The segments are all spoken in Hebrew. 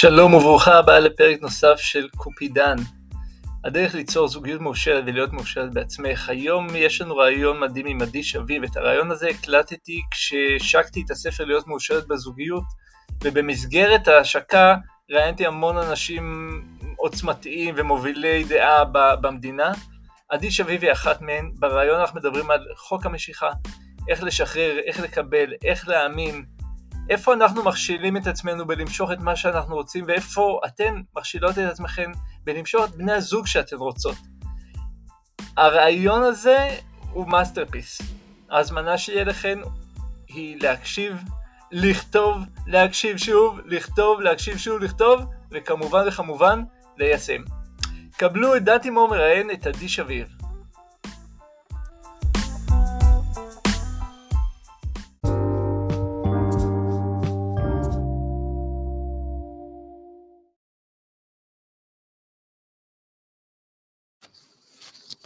שלום וברוכה הבאה לפרק נוסף של קופידן. הדרך ליצור זוגיות מאושרת ולהיות מאושרת בעצמך. היום יש לנו רעיון מדהים עם עדי שביב. את הרעיון הזה הקלטתי כשהשקתי את הספר להיות מאושרת בזוגיות, ובמסגרת ההשקה ראיינתי המון אנשים עוצמתיים ומובילי דעה במדינה. עדי שביב היא אחת מהן. ברעיון אנחנו מדברים על חוק המשיכה, איך לשחרר, איך לקבל, איך להאמין, איפה אנחנו מכשילים את עצמנו בלמשוך את מה שאנחנו רוצים, ואיפה אתן מכשילות את עצמכם בלמשוך את בני הזוג שאתן רוצות. הרעיון הזה הוא masterpiece. ההזמנה שלי אליכן היא להקשיב, לכתוב, להקשיב שוב, לכתוב, להקשיב שוב, לכתוב, וכמובן וכמובן ליישם. קבלו את דן טימור מראיין את עדי שביב.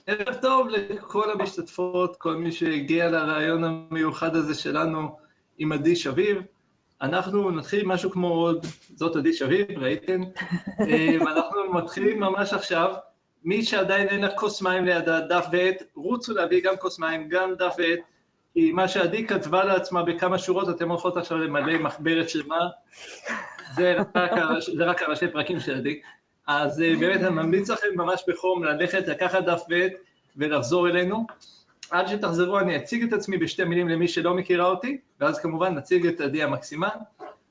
ערב טוב לכל המשתתפות, כל מי שהגיע לרעיון המיוחד הזה שלנו עם עדי שביב. אנחנו נתחיל משהו כמו עוד, זאת עדי שביב, ראיתם? אה, אנחנו מתחילים ממש עכשיו. מי שעדיין אין לה כוס מים לידה, דף ועט, רוצו להביא גם כוס מים, גם דף ועט, כי מה שעדי כתבה לעצמה בכמה שורות, אתם הולכות עכשיו למלא מחברת שלמה. זה רק, זה רק הראשי פרקים של עדי. אז אה, באמת אני ממליץ לכם ממש בחום ללכת, לקחת דף ועט ולחזור אלינו. עד שתחזרו אני אציג את עצמי בשתי מילים למי שלא מכירה אותי, ואז כמובן נציג את עדי המקסימה.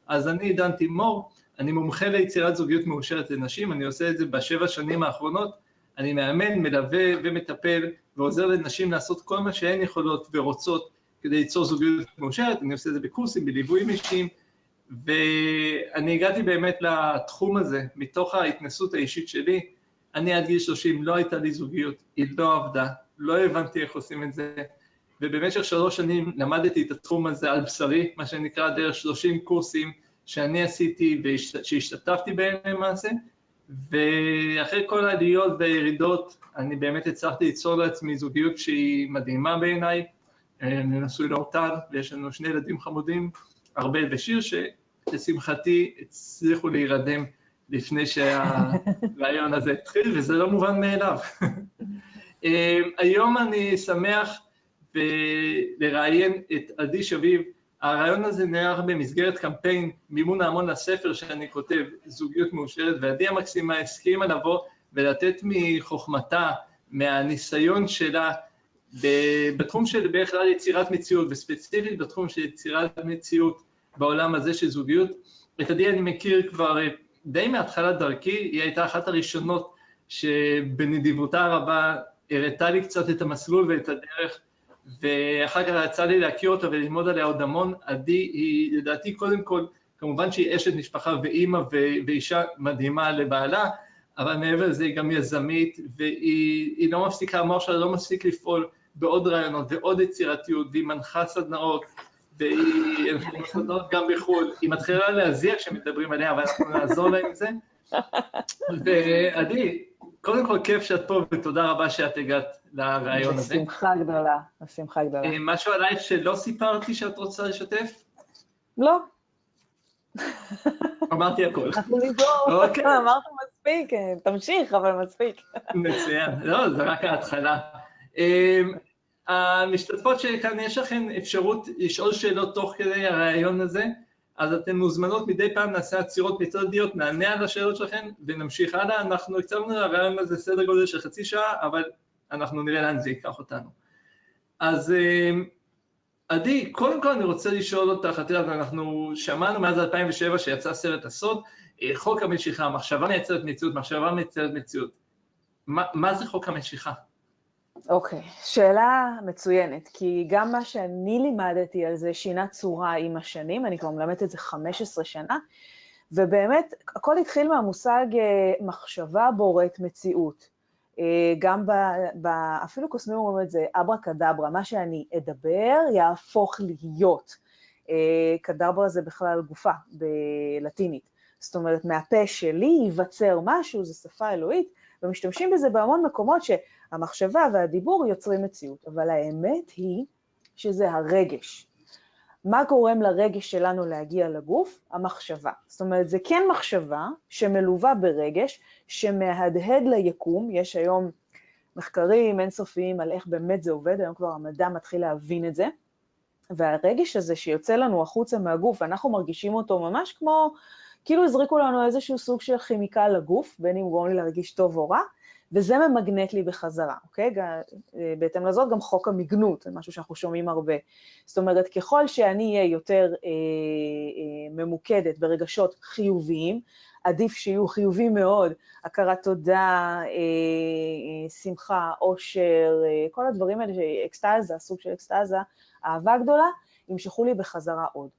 אז אני דן תימור, אני מומחה ליצירת זוגיות מאושרת לנשים, אני עושה את זה בשבע שנים האחרונות. אני מאמן, מלווה ומטפל ועוזר לנשים לעשות כל מה שהן יכולות ורוצות כדי ליצור זוגיות מאושרת, אני עושה את זה בקורסים, בליוויים אישיים, ואני הגעתי באמת לתחום הזה מתוך ההתנסות האישית שלי. אני עד גיל 30 לא הייתה לי זוגיות, היא לא עבדה, לא הבנתי איך עושים את זה, ובמשך שלוש שנים למדתי את התחום הזה על בשרי, מה שנקרא דרך 30 קורסים שאני עשיתי ושהשתתפתי בהם למעשה, ואחרי כל העליות והירידות אני באמת הצלחתי ליצור לעצמי זוגיות שהיא מדהימה בעיניי, אני נשוי לאורטל ויש לנו שני ילדים חמודים, ארבל ושיר, לשמחתי הצליחו להירדם לפני שהרעיון הזה התחיל, וזה לא מובן מאליו. אמ, היום אני שמח לראיין את עדי שביב. הרעיון הזה נערך במסגרת קמפיין מימון ההמון לספר שאני כותב, זוגיות מאושרת, ועדי המקסימה הסכימה לבוא ולתת מחוכמתה, מהניסיון שלה, בתחום של בכלל יצירת מציאות, וספציפית בתחום של יצירת מציאות בעולם הזה של זוגיות. את עדי אני מכיר כבר אה, די מהתחלת דרכי, היא הייתה אחת הראשונות שבנדיבותה הרבה הראתה לי קצת את המסלול ואת הדרך, ואחר כך יצא לי להכיר אותה וללמוד עליה עוד המון. עדי היא לדעתי קודם כל, כמובן שהיא אשת משפחה ואימא ואישה מדהימה לבעלה, אבל מעבר לזה היא גם יזמית, והיא לא מפסיקה, המוח שלה לא מפסיק לפעול בעוד רעיונות ועוד יצירתיות, והיא מנחה סדנאות, והיא סדנאות גם בחו"ל, היא מתחילה להזיע כשמדברים עליה, אבל אנחנו נעזור לה עם זה. ועדי, קודם כל כיף שאת פה, ותודה רבה שאת הגעת לרעיון הזה. בשמחה גדולה, בשמחה גדולה. אה, משהו עלייך שלא סיפרתי שאת רוצה לשתף? לא. אמרתי הכול. אנחנו נגמור, אוקיי. אמרת מספיק, אה, תמשיך, אבל מספיק. מצוין, לא, זה רק ההתחלה. המשתתפות שכאן, יש לכם אפשרות לשאול שאלות תוך כדי הרעיון הזה, אז אתן מוזמנות מדי פעם נעשה עצירות מצודיות, נענה על השאלות שלכם ונמשיך הלאה. אנחנו הקצבנו לרעיון הזה סדר גודל של חצי שעה, אבל אנחנו נראה לאן זה ייקח אותנו. אז אה, עדי, קודם כל אני רוצה לשאול אותך, את יודעת, אנחנו שמענו מאז 2007 שיצא סרט הסוד, אה, חוק המשיכה, מחשבה מייצרת מציאות, מחשבה מייצרת מציאות. מה, מה זה חוק המשיכה? אוקיי, okay. שאלה מצוינת, כי גם מה שאני לימדתי על זה שינה צורה עם השנים, אני כבר מלמדת את זה 15 שנה, ובאמת, הכל התחיל מהמושג אה, מחשבה בוראת מציאות. אה, גם ב, ב... אפילו קוסמים אומרים את זה, אברה קדברה, מה שאני אדבר יהפוך להיות. אה, קדברה זה בכלל גופה בלטינית. זאת אומרת, מהפה שלי ייווצר משהו, זו שפה אלוהית, ומשתמשים בזה בהמון מקומות שהמחשבה והדיבור יוצרים מציאות, אבל האמת היא שזה הרגש. מה גורם לרגש שלנו להגיע לגוף? המחשבה. זאת אומרת, זה כן מחשבה שמלווה ברגש, שמהדהד ליקום, יש היום מחקרים אינסופיים על איך באמת זה עובד, היום כבר המדע מתחיל להבין את זה, והרגש הזה שיוצא לנו החוצה מהגוף, אנחנו מרגישים אותו ממש כמו, כאילו הזריקו לנו איזשהו סוג של כימיקל לגוף, בין אם הוא גורם לי להרגיש טוב או רע, וזה ממגנט לי בחזרה, אוקיי? אה, בהתאם לזאת גם חוק המגנות, זה משהו שאנחנו שומעים הרבה. זאת אומרת, ככל שאני אהיה יותר אה, אה, ממוקדת ברגשות חיוביים, עדיף שיהיו חיוביים מאוד, הכרת תודה, אה, אה, שמחה, עושר, אה, כל הדברים האלה, אקסטזה, סוג של אקסטזה, אהבה גדולה, ימשכו לי בחזרה עוד.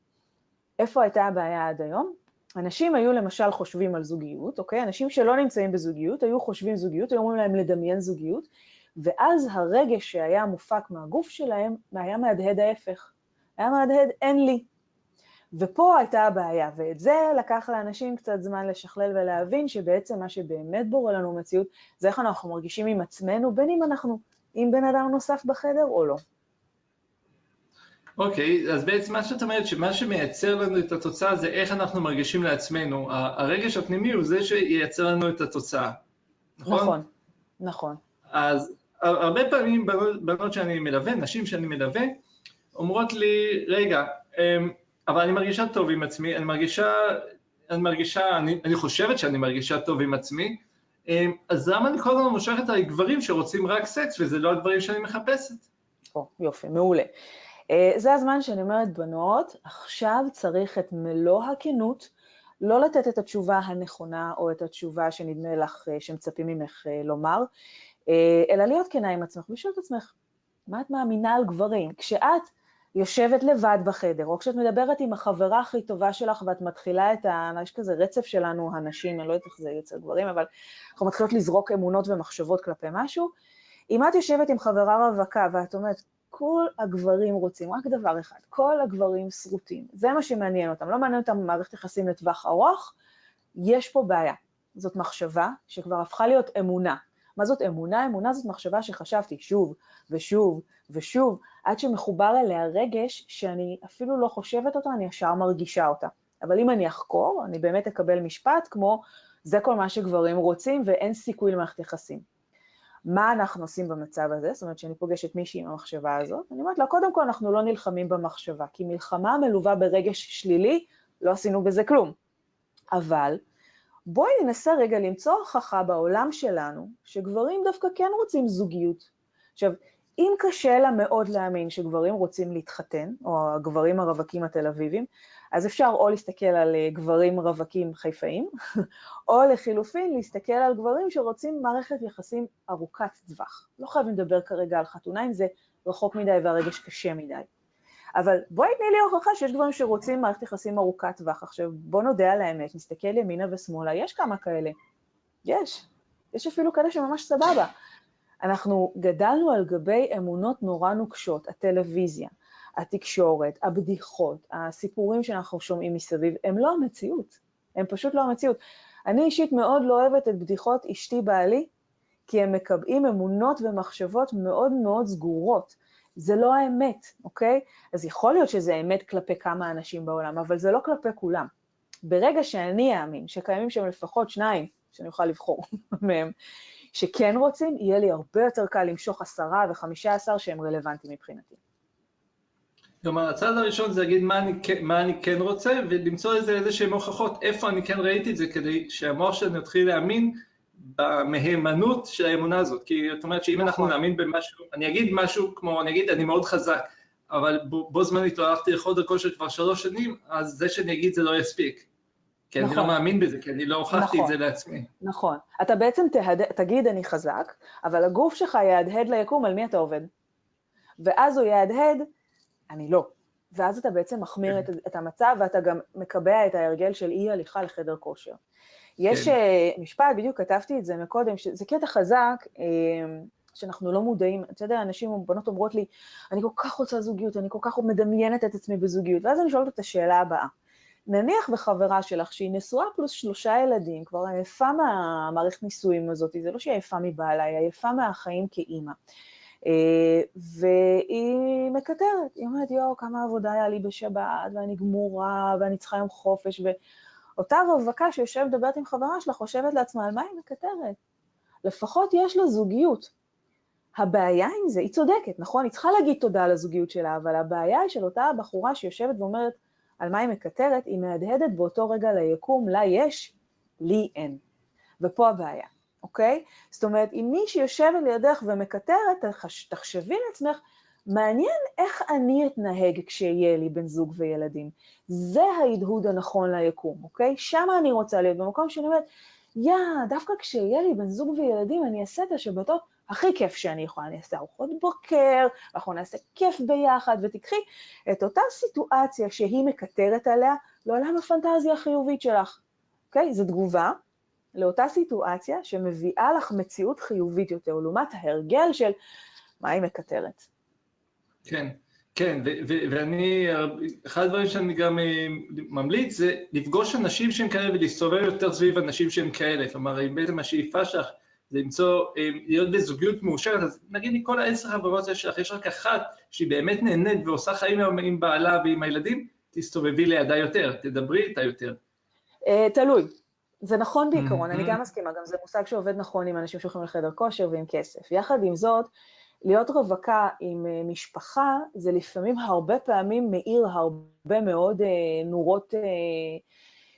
איפה הייתה הבעיה עד היום? אנשים היו למשל חושבים על זוגיות, אוקיי? אנשים שלא נמצאים בזוגיות היו חושבים זוגיות, היו אומרים להם לדמיין זוגיות, ואז הרגש שהיה מופק מהגוף שלהם היה מהדהד ההפך. היה מהדהד אין לי. ופה הייתה הבעיה, ואת זה לקח לאנשים קצת זמן לשכלל ולהבין שבעצם מה שבאמת בורא לנו מציאות זה איך אנחנו מרגישים עם עצמנו, בין אם אנחנו עם בן אדם נוסף בחדר או לא. אוקיי, okay, אז בעצם מה שאת אומרת, שמה שמייצר לנו את התוצאה זה איך אנחנו מרגישים לעצמנו. הרגש הפנימי הוא זה שייצר לנו את התוצאה, נכון? נכון, נכון. אז הרבה פעמים בנות, שאני מלווה, נשים שאני מלווה, אומרות לי, רגע, אמ, אבל אני מרגישה טוב עם עצמי, אני מרגישה, אני מרגישה, אני, אני חושבת שאני מרגישה טוב עם עצמי, אמ, אז למה אני כל הזמן מושכת על גברים שרוצים רק סקס וזה לא הדברים שאני מחפשת? או, יופי, מעולה. אה, זה הזמן שאני אומרת, בנות, עכשיו צריך את מלוא הכנות, לא לתת את התשובה הנכונה או את התשובה שנדמה לך, אה, שמצפים ממך אה, לומר, אלא להיות כנה עם עצמך ולשאול את עצמך, מה את מאמינה על גברים? כשאת יושבת לבד בחדר, או כשאת מדברת עם החברה הכי טובה שלך ואת מתחילה את ה... יש כזה רצף שלנו, הנשים, אני לא יודעת איך זה אצל גברים, אבל אנחנו מתחילות לזרוק אמונות ומחשבות כלפי משהו. אם את יושבת עם חברה רווקה ואת אומרת, כל הגברים רוצים רק דבר אחד, כל הגברים שרוטים, זה מה שמעניין אותם, לא מעניין אותם מערכת יחסים לטווח ארוך, יש פה בעיה. זאת מחשבה שכבר הפכה להיות אמונה. מה זאת אמונה? אמונה זאת מחשבה שחשבתי שוב ושוב ושוב, עד שמחובר אליה רגש שאני אפילו לא חושבת אותה, אני ישר מרגישה אותה. אבל אם אני אחקור, אני באמת אקבל משפט כמו, זה כל מה שגברים רוצים ואין סיכוי למערכת יחסים. מה אנחנו עושים במצב הזה? זאת אומרת, כשאני פוגשת מישהי עם המחשבה הזאת, אני אומרת לה, קודם כל אנחנו לא נלחמים במחשבה, כי מלחמה מלווה ברגש שלילי, לא עשינו בזה כלום. אבל בואי ננסה רגע למצוא הוכחה בעולם שלנו שגברים דווקא כן רוצים זוגיות. עכשיו, אם קשה לה מאוד להאמין שגברים רוצים להתחתן, או הגברים הרווקים התל אביבים, אז אפשר או להסתכל על אה, גברים רווקים חיפאים, או לחילופין להסתכל על גברים שרוצים מערכת יחסים ארוכת טווח. לא חייבים לדבר כרגע על חתונה אם זה רחוק מדי והרגש קשה מדי. אבל בואי תני לי הוכחה שיש גברים שרוצים מערכת יחסים ארוכת טווח. עכשיו, בוא נודה על האמת, נסתכל ימינה ושמאלה, יש כמה כאלה. יש. יש אפילו כאלה שממש סבבה. אנחנו גדלנו על גבי אמונות נורא נוקשות, הטלוויזיה, התקשורת, הבדיחות, הסיפורים שאנחנו שומעים מסביב, הם לא המציאות, הם פשוט לא המציאות. אני אישית מאוד לא אוהבת את בדיחות אשתי בעלי, כי הם מקבעים אמונות ומחשבות מאוד מאוד סגורות. זה לא האמת, אוקיי? אז יכול להיות שזה אמת כלפי כמה אנשים בעולם, אבל זה לא כלפי כולם. ברגע שאני אאמין שקיימים שם לפחות שניים, שאני אוכל לבחור מהם, שכן רוצים, יהיה לי הרבה יותר קל למשוך עשרה וחמישה עשר שהם רלוונטיים מבחינתי. כלומר, הצעד הראשון זה להגיד מה אני, מה אני כן רוצה, ולמצוא איזה, איזה שהן הוכחות איפה אני כן ראיתי את זה, כדי שהמוח שלנו יתחיל להאמין במהימנות של האמונה הזאת. כי זאת אומרת שאם אנחנו נכון. נאמין במשהו, אני אגיד משהו כמו, אני אגיד, אני מאוד חזק, אבל בו, בו זמנית לא הלכתי לחודר כושר כבר שלוש שנים, אז זה שאני אגיד זה לא יספיק. כי נכון. אני לא נכון. מאמין בזה, כי אני לא הוכחתי נכון, את זה לעצמי. נכון. אתה בעצם תהד... תגיד אני חזק, אבל הגוף שלך יהדהד ליקום על מי אתה עובד. ואז הוא יהדהד, אני לא. ואז אתה בעצם מחמיר את, את המצב, ואתה גם מקבע את ההרגל של אי הליכה לחדר כושר. יש כן. uh, משפט, בדיוק כתבתי את זה מקודם, שזה קטע חזק, uh, שאנחנו לא מודעים, אתה יודע, אנשים, בנות אומרות לי, אני כל כך רוצה זוגיות, אני כל כך מדמיינת את עצמי בזוגיות, ואז אני שואלת את השאלה הבאה, נניח בחברה שלך שהיא נשואה פלוס שלושה ילדים, כבר עייפה מהמערכת נישואים הזאת, זה לא שהיא עייפה מבעלה, היא עייפה מהחיים כאימא. והיא מקטרת, היא אומרת, יואו, כמה עבודה היה לי בשבת, ואני גמורה, ואני צריכה יום חופש, ואותה רווקה שיושבת מדברת עם חברה שלה, חושבת לעצמה, על מה היא מקטרת? לפחות יש לה זוגיות. הבעיה עם זה, היא צודקת, נכון? היא צריכה להגיד תודה על הזוגיות שלה, אבל הבעיה היא של אותה בחורה שיושבת ואומרת על מה היא מקטרת, היא מהדהדת באותו רגע ליקום, לה יש, לי אין. ופה הבעיה, אוקיי? זאת אומרת, אם מי שיושבת לידך ומקטרת, תחשבי לעצמך, מעניין איך אני אתנהג כשיהיה לי בן זוג וילדים. זה ההדהוד הנכון ליקום, אוקיי? שם אני רוצה להיות, במקום שאני אומרת, יא, דווקא כשיהיה לי בן זוג וילדים, אני אעשה את השבתות הכי כיף שאני יכולה, אני אעשה ארוחות בוקר, אנחנו נעשה כיף ביחד, ותיקחי את אותה סיטואציה שהיא מקטרת עליה לעולם הפנטזיה החיובית שלך, אוקיי? זו תגובה לאותה סיטואציה שמביאה לך מציאות חיובית יותר, לעומת ההרגל של מה היא מקטרת. כן, כן, ואני, אחד הדברים שאני גם אה, ממליץ זה לפגוש אנשים שהם כאלה ולהסתובב יותר סביב אנשים שהם כאלה, כלומר, אם בעצם השאיפה שלך זה למצוא, אה, להיות בזוגיות מאושרת, אז נגיד מכל העשר חברות שלך, יש רק אחת שהיא באמת נהנית ועושה חיים עם בעלה ועם הילדים, תסתובבי לידה יותר, תדברי איתה יותר. אה, תלוי. זה נכון בעיקרון, אני גם מסכימה, גם זה מושג שעובד נכון עם אנשים שהולכים לחדר כושר ועם כסף. יחד עם זאת, להיות רווקה עם אה, משפחה, זה לפעמים הרבה פעמים מאיר הרבה מאוד נורות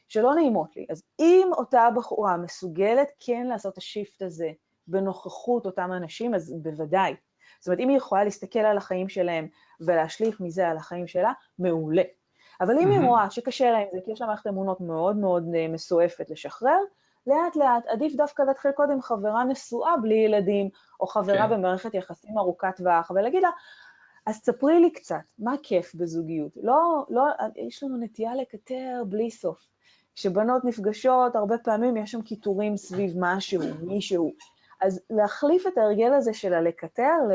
שלא נעימות לי. אז אם אותה בחורה מסוגלת כן לעשות את השיפט הזה בנוכחות אותם אנשים, אז בוודאי. זאת אומרת, אם היא יכולה להסתכל על החיים שלהם ולהשליך מזה על החיים שלה, מעולה. אבל אם. היא רואה שקשה לה עם זה, כי יש לה מערכת אמונות מאוד מאוד אה, מסועפת לשחרר, לאט לאט עדיף דווקא להתחיל קודם חברה נשואה בלי ילדים, או חברה כן. במערכת יחסים ארוכת טווח, ולהגיד לה, אז ספרי לי קצת, מה כיף בזוגיות? לא, לא, יש לנו נטייה לקטר בלי סוף. כשבנות נפגשות, הרבה פעמים יש שם קיטורים סביב משהו, מישהו. אז להחליף את ההרגל הזה של הלקטר ל...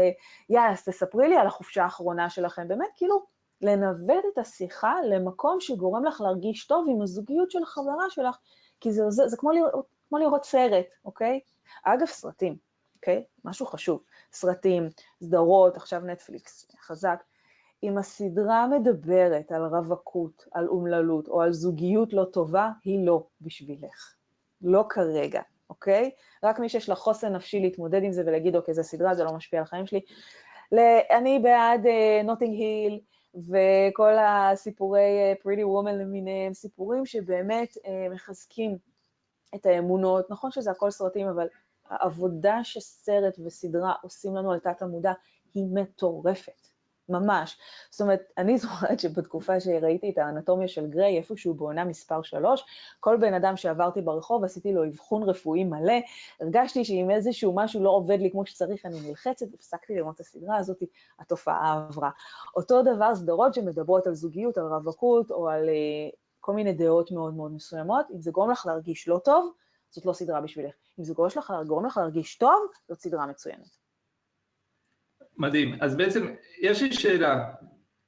יאללה, אז תספרי לי על החופשה האחרונה שלכם. באמת, כאילו, לנווט את השיחה למקום שגורם לך להרגיש טוב עם הזוגיות של החברה שלך, כי זה, זה, זה כמו, לראות, כמו לראות סרט, אוקיי? אגב, סרטים, אוקיי? משהו חשוב. סרטים, סדרות, עכשיו נטפליקס, חזק. אם הסדרה מדברת על רווקות, על אומללות או על זוגיות לא טובה, היא לא בשבילך. לא כרגע, אוקיי? רק מי שיש לה חוסן נפשי להתמודד עם זה ולהגיד, אוקיי, זו סדרה, זה לא משפיע על החיים שלי. אני בעד נוטינג uh, היל וכל הסיפורי uh, Pretty Woman למיניהם, סיפורים שבאמת uh, מחזקים את האמונות. נכון שזה הכל סרטים, אבל העבודה שסרט וסדרה עושים לנו על תת המודע היא מטורפת. ממש. זאת אומרת, אני זוכרת שבתקופה שראיתי את האנטומיה של גריי, איפשהו בעונה מספר 3, כל בן אדם שעברתי ברחוב, עשיתי לו אבחון רפואי מלא, הרגשתי שאם איזשהו משהו לא עובד לי כמו שצריך, אני נלחצת, הפסקתי לראות את הסדרה הזאת, התופעה עברה. אותו דבר סדרות שמדברות על זוגיות, על רווקות, או על uh, כל מיני דעות מאוד מאוד מסוימות, אם זה גורם לך להרגיש לא טוב, זאת לא סדרה בשבילך. אם זה גורם לך, להרגיש טוב, זאת סדרה מצוינת. מדהים. אז בעצם יש לי שאלה.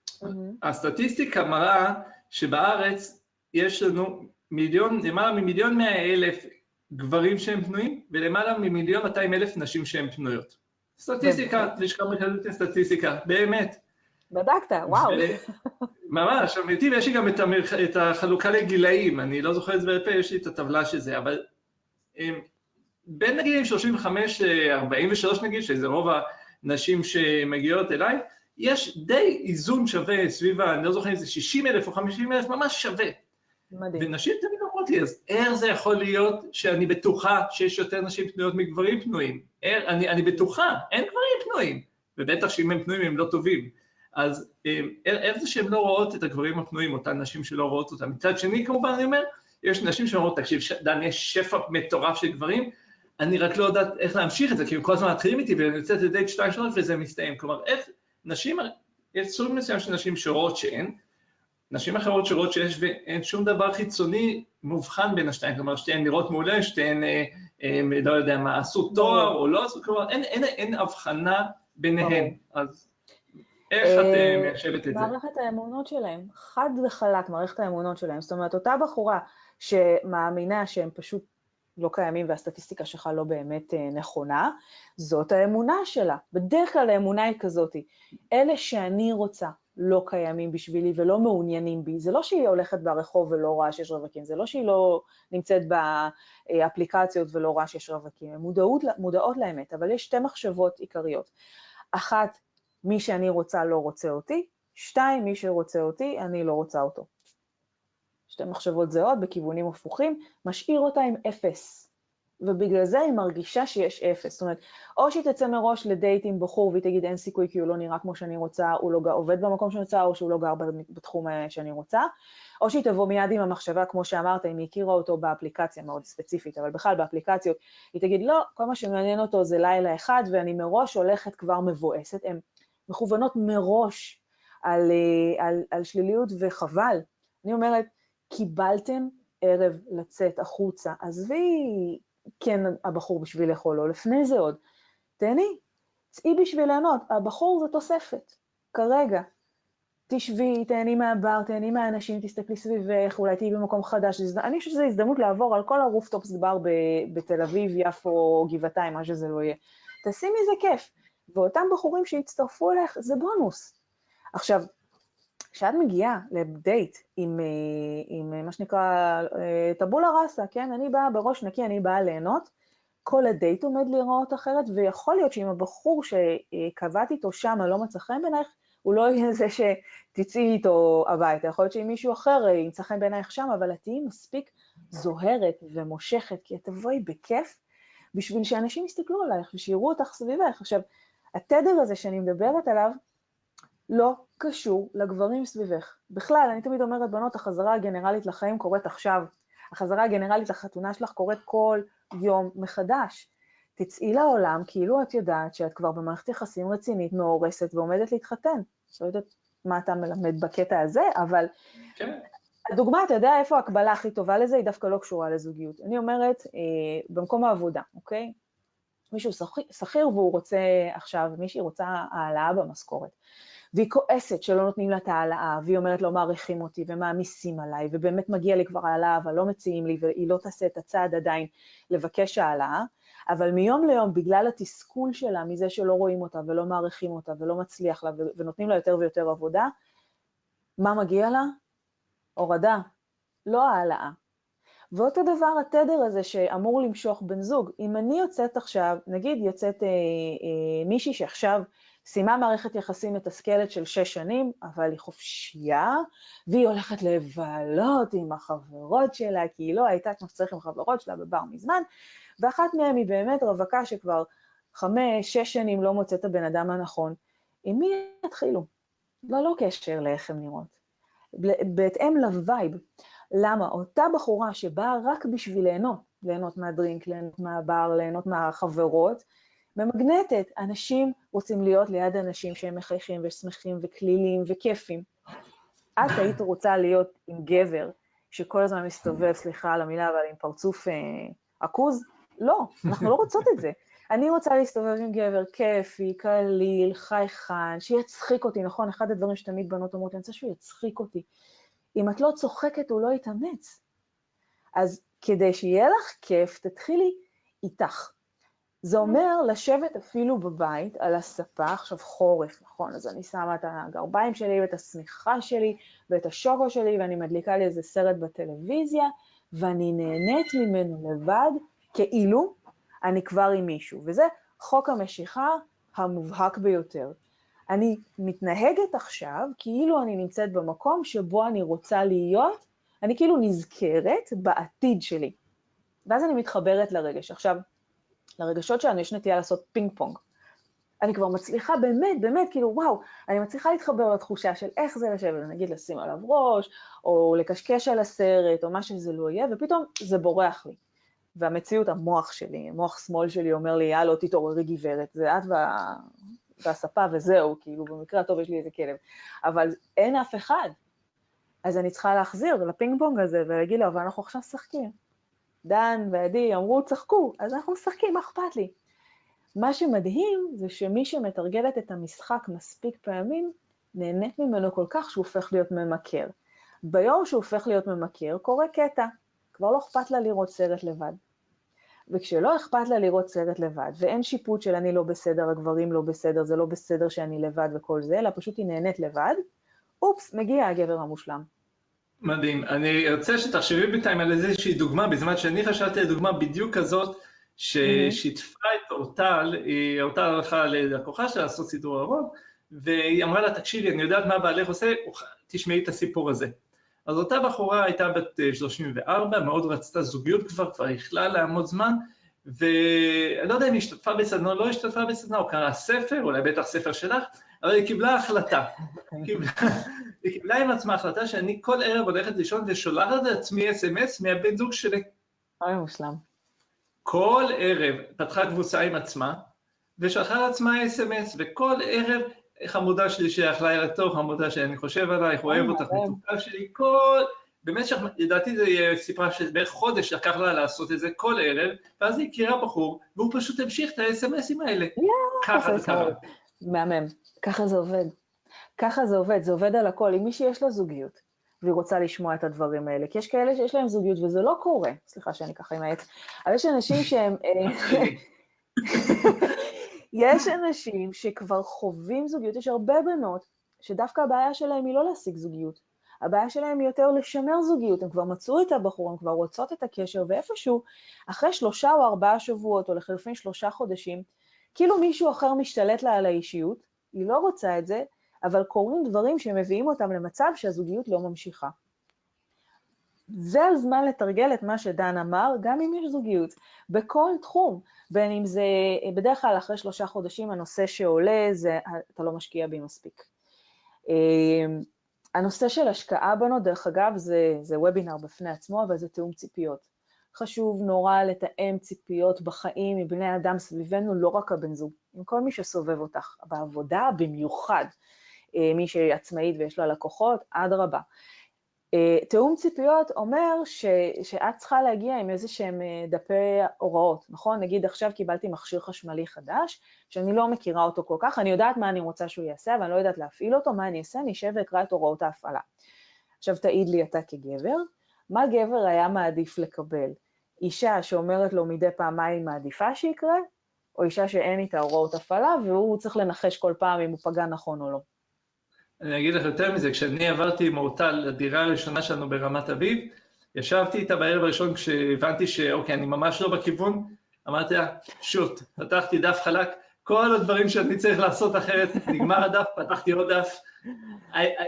Mm-hmm. הסטטיסטיקה מראה שבארץ יש לנו מיליון, למעלה ממיליון מאה אלף גברים שהם פנויים, ולמעלה ממיליון מאתיים אלף נשים שהן פנויות. סטטיסטיקה, לשכה מרכזית לסטטיסטיקה, באמת. בדקת, וואו. ממש, אמיתי, ויש לי גם את, המרח... את החלוקה לגילאים, אני לא זוכר את זה בעל פה, יש לי את הטבלה של זה, אבל בין נגיד 35-43 נגיד, שזה רוב נשים שמגיעות אליי, יש די איזון שווה סביב, אני לא זוכר אם זה 60 אלף או 50 אלף, ממש שווה. מדהים. ונשים תמיד אומרות לי, אז איך זה יכול להיות שאני בטוחה שיש יותר נשים פנויות מגברים פנויים? אני, אני בטוחה, אין גברים פנויים, ובטח שאם הם פנויים הם לא טובים. אז אה, איך זה שהן לא רואות את הגברים הפנויים, אותן נשים שלא רואות אותם? מצד שני, כמובן, אני אומר, יש נשים שאומרות, תקשיב, דן, יש שפע מטורף של גברים, אני רק לא יודעת איך להמשיך את זה, כי הם כל הזמן מתחילים איתי ואני יוצא לדייט שתיים שלוש וזה מסתיים. כלומר, איך נשים, יש סוג מסוים של נשים שרואות שאין, נשים אחרות שרואות שיש ואין שום דבר חיצוני מובחן בין השתיים, כלומר שתיהן נראות מעולה, שתיהן, אה, אה, לא יודע מה, עשו תואר או לא עשו, כלומר אין, אין, אין הבחנה ביניהן. אז איך את אה, מיישבת את זה? מערכת האמונות שלהם, חד וחלק מערכת האמונות שלהם. זאת אומרת, אותה בחורה שמאמינה שהם פשוט לא קיימים והסטטיסטיקה שלך לא באמת אה, נכונה, זאת האמונה שלה. בדרך כלל האמונה היא כזאת, אלה שאני רוצה לא קיימים בשבילי ולא מעוניינים בי. זה לא שהיא הולכת ברחוב ולא רואה שיש רווקים, זה לא שהיא לא נמצאת באפליקציות ולא רואה שיש רווקים, הן מודעות, מודעות לאמת, אבל יש שתי מחשבות עיקריות. אחת, מי שאני רוצה לא רוצה אותי, שתיים, מי שרוצה אותי, אני לא רוצה אותו. שתי מחשבות זהות בכיוונים הפוכים, משאיר אותה עם אפס. ובגלל זה היא מרגישה שיש אפס. זאת אומרת, או שהיא תצא מראש לדייט עם בחור והיא תגיד אין סיכוי כי הוא לא נראה כמו שאני רוצה, הוא לא עובד במקום שאני רוצה, או שהוא לא גר בתחום אה, שאני רוצה, או שהיא תבוא מיד עם המחשבה, כמו שאמרת, אם היא הכירה אותו באפליקציה מאוד ספציפית, אבל בכלל באפליקציות, היא תגיד, לא, כל מה שמעניין אותו זה לילה אחד, ואני מראש הולכת כבר מבואסת. הן מכוונות מראש על, אה, על, על שליליות, וחבל. אני אומרת, קיבלתם ערב לצאת החוצה, עזבי כן הבחור בשביל לאכול, או לפני זה עוד, תהני, צאי בשביל ליהנות, הבחור זה תוספת, כרגע. תשבי, תהני מהבר, תהני מהאנשים, תסתכלי סביבך, אולי תהיי במקום חדש. אני חושבת שזו הזדמנות לעבור על כל הרופטופס בר בתל אביב, יפו, גבעתיים, מה שזה לא יהיה. תעשי מזה כיף. ואותם בחורים שהצטרפו אליך, זה בונוס. עכשיו, כשאת מגיעה לדייט עם, אה, עם אה, מה שנקרא אה, טבולה ראסה, כן? אני באה בראש נקי, אני באה ליהנות, כל הדייט עומד להיראות אחרת, ויכול להיות שאם הבחור שקבעתי איתו שם לא מצא חן בעינייך, הוא לא יהיה זה שתצאי איתו הביתה. יכול להיות שאם מישהו אחר ימצא חן בעינייך שם, אבל את תהיי מספיק זוהרת ומושכת, כי את תבואי בכיף, בשביל שאנשים יסתכלו עלייך ושיראו אותך סביבך. עכשיו, התדר הזה שאני מדברת עליו, לא קשור לגברים סביבך. בכלל, אני תמיד אומרת, בנות, החזרה הגנרלית לחיים קורית עכשיו. החזרה הגנרלית לחתונה שלך קורית כל יום מחדש. תצאי לעולם כאילו את יודעת שאת כבר במערכת יחסים רצינית, מאורסת ועומדת להתחתן. לא יודעת מה אתה מלמד בקטע הזה, אבל כן. הדוגמה, אתה יודע איפה ההקבלה הכי טובה לזה? היא דווקא לא קשורה לזוגיות. אני אומרת, אה, במקום העבודה, אוקיי? מישהו שכיר והוא רוצה עכשיו, מישהי רוצה העלאה במשכורת. והיא כועסת שלא נותנים לה את ההעלאה, והיא אומרת לא מעריכים אותי ומעמיסים עליי, ובאמת מגיע לי כבר העלאה, אבל לא מציעים לי, והיא לא תעשה את הצעד עדיין לבקש העלאה, אבל מיום ליום, בגלל התסכול שלה מזה שלא רואים אותה ולא מעריכים אותה ולא מצליח לה ונותנים לה יותר ויותר עבודה, מה מגיע לה? הורדה, לא העלאה. ואותו דבר התדר הזה שאמור למשוך בן זוג. אם אני יוצאת עכשיו, נגיד יוצאת אה, אה, מישהי שעכשיו סיימה מערכת יחסים מתסכלת של שש שנים, אבל היא חופשייה, והיא הולכת לבלות עם החברות שלה, כי היא לא הייתה כמו שצריך עם החברות שלה בבר מזמן, ואחת מהן היא באמת רווקה שכבר חמש, שש שנים לא מוצאת את הבן אדם הנכון. עם מי יתחילו? לא, לא קשר לאיך הן נראות. בהתאם לווייב. למה? אותה בחורה שבאה רק בשביל ליהנות, ליהנות מהדרינק, ליהנות מהבר, ליהנות מהחברות, ממגנטת. אנשים רוצים להיות ליד אנשים שהם מחייכים ושמחים וכלילים וכיפים. את היית רוצה להיות עם גבר שכל הזמן מסתובב, סליחה על המילה, אבל עם פרצוף אה, עכוז? לא, אנחנו לא רוצות את זה. אני רוצה להסתובב עם גבר כיפי, קליל, חייכן, שיצחיק אותי, נכון? אחד הדברים שתמיד בנות אומרות, אני רוצה שהוא יצחיק אותי. אם את לא צוחקת, הוא לא יתאמץ. אז כדי שיהיה לך כיף, תתחילי איתך. זה אומר לשבת אפילו בבית על הספה, עכשיו חורף, נכון? אז אני שמה את הגרביים שלי ואת השמיכה שלי ואת השוקו שלי ואני מדליקה לי איזה סרט בטלוויזיה ואני נהנית ממנו לבד, כאילו אני כבר עם מישהו. וזה חוק המשיכה המובהק ביותר. אני מתנהגת עכשיו כאילו אני נמצאת במקום שבו אני רוצה להיות, אני כאילו נזכרת בעתיד שלי. ואז אני מתחברת לרגש. עכשיו, לרגשות שלנו יש נטייה לעשות פינג פונג. אני כבר מצליחה באמת, באמת, כאילו, וואו, אני מצליחה להתחבר לתחושה של איך זה לשבת, נגיד לשים עליו ראש, או לקשקש על הסרט, או מה שזה לא יהיה, ופתאום זה בורח לי. והמציאות, המוח שלי, המוח שמאל שלי אומר לי, יאללה, תתעוררי גברת, זה את וה... והספה וזהו, כאילו, במקרה הטוב יש לי איזה כלב. אבל אין אף אחד. אז אני צריכה להחזיר לפינג פונג הזה ולהגיד לו, אבל אנחנו עכשיו משחקים. דן ועדי אמרו, צחקו, אז אנחנו משחקים, מה אכפת לי? מה שמדהים זה שמי שמתרגלת את המשחק מספיק פעמים, נהנית ממנו כל כך שהוא הופך להיות ממכר. ביום שהוא הופך להיות ממכר, קורה קטע, כבר לא אכפת לה לראות סרט לבד. וכשלא אכפת לה לראות סרט לבד, ואין שיפוט של אני לא בסדר, הגברים לא בסדר, זה לא בסדר שאני לבד וכל זה, אלא פשוט היא נהנית לבד, אופס, מגיע הגבר המושלם. מדהים. אני רוצה שתחשבי בינתיים על איזושהי דוגמה, בזמן שאני חשבתי על דוגמה בדיוק כזאת, ששיתפה את אורטל, אורטל הלכה ללקוחה שלה לעשות סידור ארון, והיא אמרה לה, תקשיבי, אני יודעת מה בעלך עושה, תשמעי את הסיפור הזה. אז אותה בחורה הייתה בת 34, אה, מאוד רצתה זוגיות כבר, כבר יכלה לעמוד זמן, ואני לא יודע אם היא השתתפה בסדנה או לא השתתפה בסדנה, או קראה ספר, אולי בטח ספר שלך, אבל היא קיבלה החלטה. היא קיבלה עם עצמה החלטה שאני כל ערב הולכת לישון ושולחת לעצמי אס.אם.אס מהבן זוג שלי. אוי מושלם. כל ערב פתחה קבוצה עם עצמה, ושלחה לעצמה אס.אם.אס, וכל ערב חמודה שלי שיכלה ערב טוב, חמודה שאני חושב עלייך, אוהב אותך, מתוקה שלי, כל... במשך, לדעתי זה סיפרה שבערך חודש לקח לה לעשות את זה כל ערב, ואז היא הכירה בחור, והוא פשוט המשיך את האס.אם.אסים האלה. ככה זה קרה. מהמם, ככה זה עובד. ככה זה עובד, זה עובד על הכל. אם מישהי יש לה זוגיות, והיא רוצה לשמוע את הדברים האלה, כי יש כאלה שיש להם זוגיות וזה לא קורה, סליחה שאני ככה עם העץ, אבל יש אנשים שהם... אה, יש אנשים שכבר חווים זוגיות, יש הרבה בנות שדווקא הבעיה שלהם היא לא להשיג זוגיות, הבעיה שלהם היא יותר לשמר זוגיות, הם כבר מצאו את הבחור, הם כבר רוצות את הקשר, ואיפשהו, אחרי שלושה או ארבעה שבועות, או לחלופין שלושה חודשים, כאילו מישהו אחר משתלט לה על האישיות, היא לא רוצה את זה, אבל קורים דברים שמביאים אותם למצב שהזוגיות לא ממשיכה. זה הזמן לתרגל את מה שדן אמר, גם אם יש זוגיות, בכל תחום, בין אם זה, בדרך כלל אחרי שלושה חודשים הנושא שעולה זה אתה לא משקיע בי מספיק. אמ, הנושא של השקעה בנו, דרך אגב, זה, זה וובינר בפני עצמו, אבל זה תיאום ציפיות. חשוב נורא לתאם ציפיות בחיים עם בני אדם סביבנו, לא רק הבן זוג, עם כל מי שסובב אותך, בעבודה במיוחד. אה, מי שהיא עצמאית ויש לה לקוחות, אדרבה. אה, תיאום ציפיות אומר ש, שאת צריכה להגיע עם איזה שהם אה, דפי הוראות, נכון? נגיד עכשיו קיבלתי מכשיר חשמלי חדש, שאני לא מכירה אותו כל כך, אני יודעת מה אני רוצה שהוא יעשה, אבל אני לא יודעת להפעיל אותו, מה אני אעשה? אני אשב ואקרא את הוראות ההפעלה. עכשיו תעיד לי אתה כגבר, מה גבר היה מעדיף לקבל? אישה שאומרת לו מדי היא מעדיפה שיקרה, או אישה שאין איתה הוראות הפעלה והוא צריך לנחש כל פעם אם הוא פגע נכון או לא. אני אגיד לך יותר מזה, כשאני עברתי עם אורטל לדירה הראשונה שלנו ברמת אביב, ישבתי איתה בערב הראשון כשהבנתי שאוקיי, אני ממש לא בכיוון, אמרתי לה, שוט, פתחתי דף חלק, כל הדברים שאני צריך לעשות אחרת, נגמר הדף, פתחתי עוד דף.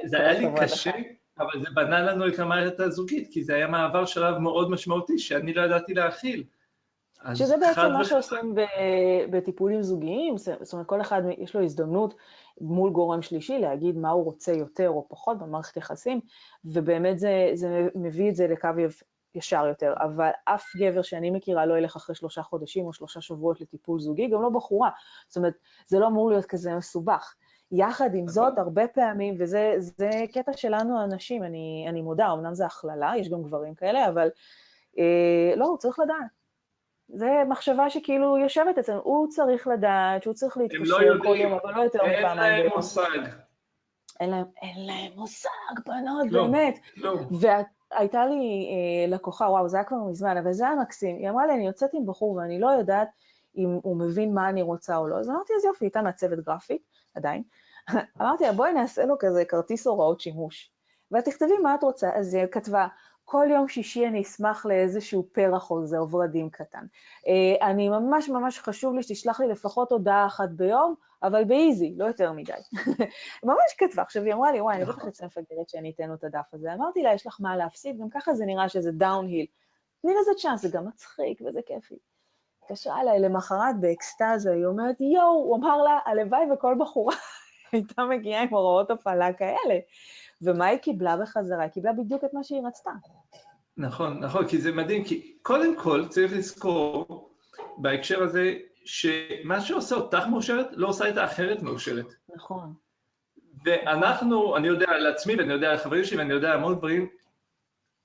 זה היה לי קשה, אבל זה בנה לנו את המערכת הזוגית, כי זה היה מעבר שלב מאוד משמעותי שאני לא ידעתי להכיל. שזה בעצם מה שעושים בטיפולים זוגיים, זאת אומרת, כל אחד יש לו הזדמנות מול גורם שלישי להגיד מה הוא רוצה יותר או פחות במערכת יחסים, ובאמת זה, זה מביא את זה לקו ישר יותר. אבל אף גבר שאני מכירה לא ילך אחרי שלושה חודשים או שלושה שבועות לטיפול זוגי, גם לא בחורה. זאת אומרת, זה לא אמור להיות כזה מסובך. יחד עם זאת, הרבה פעמים, וזה קטע שלנו הנשים, אני, אני מודה, אמנם זה הכללה, יש גם גברים כאלה, אבל אה, לא, צריך לדעת. זה מחשבה שכאילו יושבת אצלנו, הוא צריך לדעת שהוא צריך להתקשר לא כל יום, אבל לא יותר מפעמיים. אין להם מושג. אין להם, אין להם מושג, בנות, לא, באמת. לא. והייתה לי אה, לקוחה, וואו, זה היה כבר מזמן, אבל זה היה מקסים. היא אמרה לי, אני יוצאת עם בחור ואני לא יודעת אם הוא מבין מה אני רוצה או לא. אז אמרתי, אז יופי, הייתה מעצבת גרפית, עדיין. אמרתי לה, בואי נעשה לו כזה כרטיס הוראות שימוש. ותכתבי מה את רוצה. אז היא כתבה, כל יום שישי אני אשמח לאיזשהו פרח או זר ורדים קטן. אה, אני ממש ממש חשוב לי שתשלח לי לפחות הודעה אחת ביום, אבל ב easy, לא יותר מדי. ממש כתבה. עכשיו היא אמרה לי, וואי, אני בטח אצא מפגרת שאני אתן לו את הדף הזה. אמרתי לה, יש לך מה להפסיד, גם ככה זה נראה שזה downhill. תני לזה צ'אנס, זה גם מצחיק וזה כיפי. התקשרה אליי למחרת באקסטזה, היא אומרת, יואו, הוא אמר לה, הלוואי וכל בחורה הייתה מגיעה עם הוראות הפעלה כאלה. ומה היא קיבלה בחזרה? היא קיבלה בדיוק את מה שהיא רצתה. נכון, נכון, כי זה מדהים, כי קודם כל צריך לזכור בהקשר הזה, שמה שעושה אותך מאושרת, לא עושה את האחרת מאושרת. נכון. ואנחנו, אני יודע על עצמי ואני יודע על חברים שלי ואני יודע על המון דברים,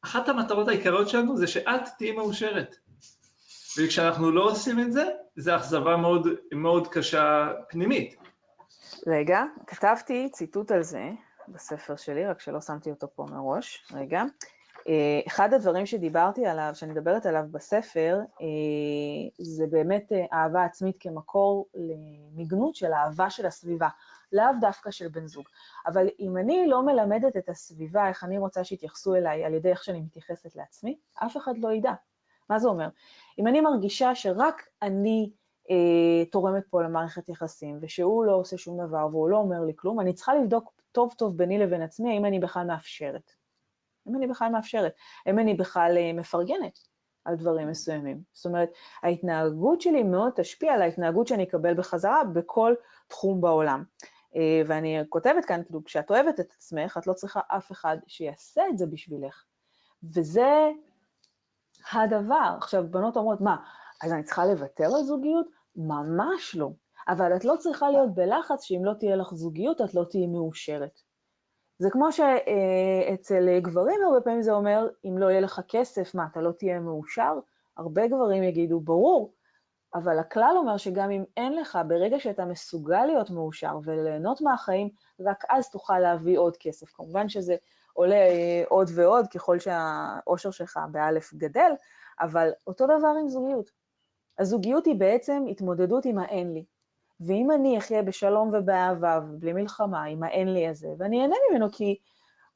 אחת המטרות העיקריות שלנו זה שאת תהיי מאושרת. וכשאנחנו לא עושים את זה, זו אכזבה מאוד, מאוד קשה פנימית. רגע, כתבתי ציטוט על זה, בספר שלי, רק שלא שמתי אותו פה מראש. רגע. אה, אחד הדברים שדיברתי עליו, שאני מדברת עליו בספר, אה, זה באמת אהבה עצמית כמקור למיגנות של אהבה של הסביבה, לאו דווקא של בן זוג. אבל אם אני לא מלמדת את הסביבה איך אני רוצה שיתייחסו אליי על ידי איך שאני מתייחסת לעצמי, אף אחד לא ידע. מה זה אומר? אם אני מרגישה שרק אני אה, תורמת פה למערכת יחסים, ושהוא לא עושה שום דבר והוא לא אומר לי כלום, אני צריכה לבדוק טוב טוב ביני לבין עצמי, האם אני בכלל מאפשרת. האם אני בכלל מאפשרת, האם אני בכלל אה, מפרגנת על דברים מסוימים. זאת אומרת, ההתנהגות שלי מאוד תשפיע על ההתנהגות שאני אקבל בחזרה בכל תחום בעולם. אה, ואני כותבת כאן, כאילו, כשאת אוהבת את עצמך, את לא צריכה אף אחד שיעשה את זה בשבילך. וזה הדבר. עכשיו, בנות אומרות, מה, אז אני צריכה לוותר על זוגיות? ממש לא. אבל את לא צריכה להיות בלחץ שאם לא תהיה לך זוגיות, את לא תהיי מאושרת. זה כמו שאצל גברים הרבה פעמים זה אומר, אם לא יהיה לך כסף, מה, אתה לא תהיה מאושר? הרבה גברים יגידו, ברור, אבל הכלל אומר שגם אם אין לך, ברגע שאתה מסוגל להיות מאושר וליהנות מהחיים, רק אז תוכל להביא עוד כסף. כמובן שזה עולה אה, עוד ועוד ככל שהאושר שלך באלף גדל, אבל אותו דבר עם זוגיות. הזוגיות היא בעצם התמודדות עם האין לי. ואם אני אחיה בשלום ובאהבה ובלי מלחמה עם האין לי הזה, ואני אהנה ממנו כי,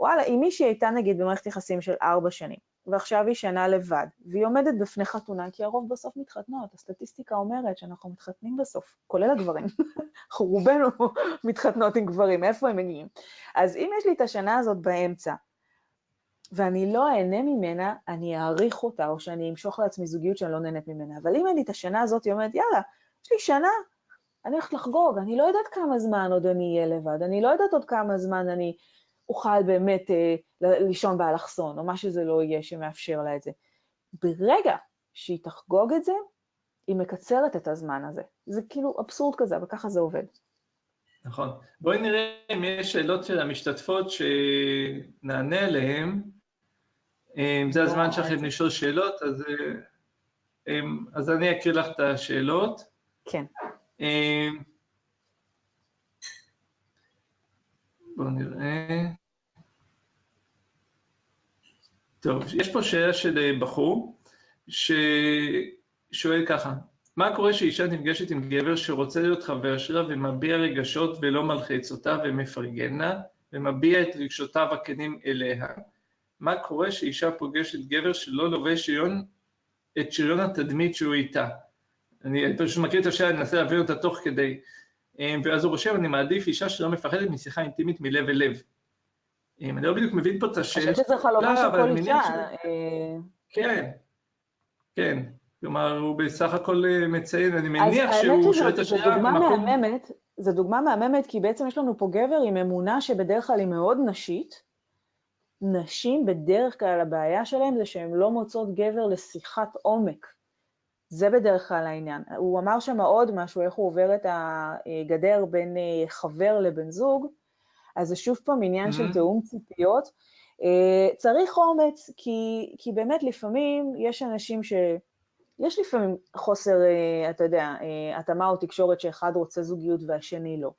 וואלה, אם מישהי הייתה נגיד במערכת יחסים של ארבע שנים, ועכשיו היא שנה לבד, והיא עומדת בפני חתונה, כי הרוב בסוף מתחתנות, הסטטיסטיקה אומרת שאנחנו מתחתנים בסוף, כולל הגברים. אנחנו רובנו מתחתנות עם גברים, מאיפה הם מגיעים? אז אם יש לי את השנה הזאת באמצע, ואני לא אהנה ממנה, אני אעריך אותה, או שאני אמשוך לעצמי זוגיות שאני לא נהנית ממנה. אבל אם אני את השנה הזאת אומרת, יאללה, יש לי שנה, אני הולכת לחגוג, אני לא יודעת כמה זמן עוד אני אהיה לבד, אני לא יודעת עוד כמה זמן אני אוכל באמת אה, לישון באלכסון, או מה שזה לא יהיה שמאפשר לה את זה. ברגע שהיא תחגוג את זה, היא מקצרת את הזמן הזה. זה כאילו אבסורד כזה, אבל ככה זה עובד. נכון. בואי נראה אם יש שאלות של המשתתפות שנענה עליהן. אם זה הזמן שלכם לשאול שאלות, אז, אה, אז אני אקריא לך את השאלות. כן. בואו נראה. טוב, יש פה שאלה של אה, בחור ששואל ככה, מה קורה שאישה נפגשת עם גבר שרוצה להיות חבר שלה ומביע רגשות ולא מלחיץ אותה ומפרגן לה ומביע את רגשותיו הכנים אליה? מה קורה שאישה פוגשת גבר שלא לובש שריון, את שריון התדמית שהוא איתה? אני פשוט מכיר את השאלה, אני אנסה להבין אותה תוך כדי. אה, ואז הוא רושם, אני מעדיף אישה שלא מפחדת משיחה אינטימית מלב אל לב. אה, אני לא בדיוק מבין פה את השאלה. אני חושבת שזה חלומה של כל אישה. אה. כן, כן. כלומר, הוא בסך הכל מציין, אני מניח שהוא שואל את השאלה במקום... זו דוגמה מהממת, כי בעצם יש לנו פה גבר עם אמונה שבדרך כלל היא מאוד נשית. נשים, בדרך כלל הבעיה שלהם זה שהן לא מוצאות גבר לשיחת עומק. זה בדרך כלל העניין. הוא אמר שם עוד משהו, איך הוא עובר את הגדר בין אה, חבר לבן זוג, אז זה שוב פעם עניין mm-hmm. של תיאום ציפיות. אה, צריך אומץ, כי, כי באמת לפעמים יש אנשים ש... יש לפעמים חוסר, אה, אתה יודע, התאמה או תקשורת שאחד רוצה זוגיות והשני לא.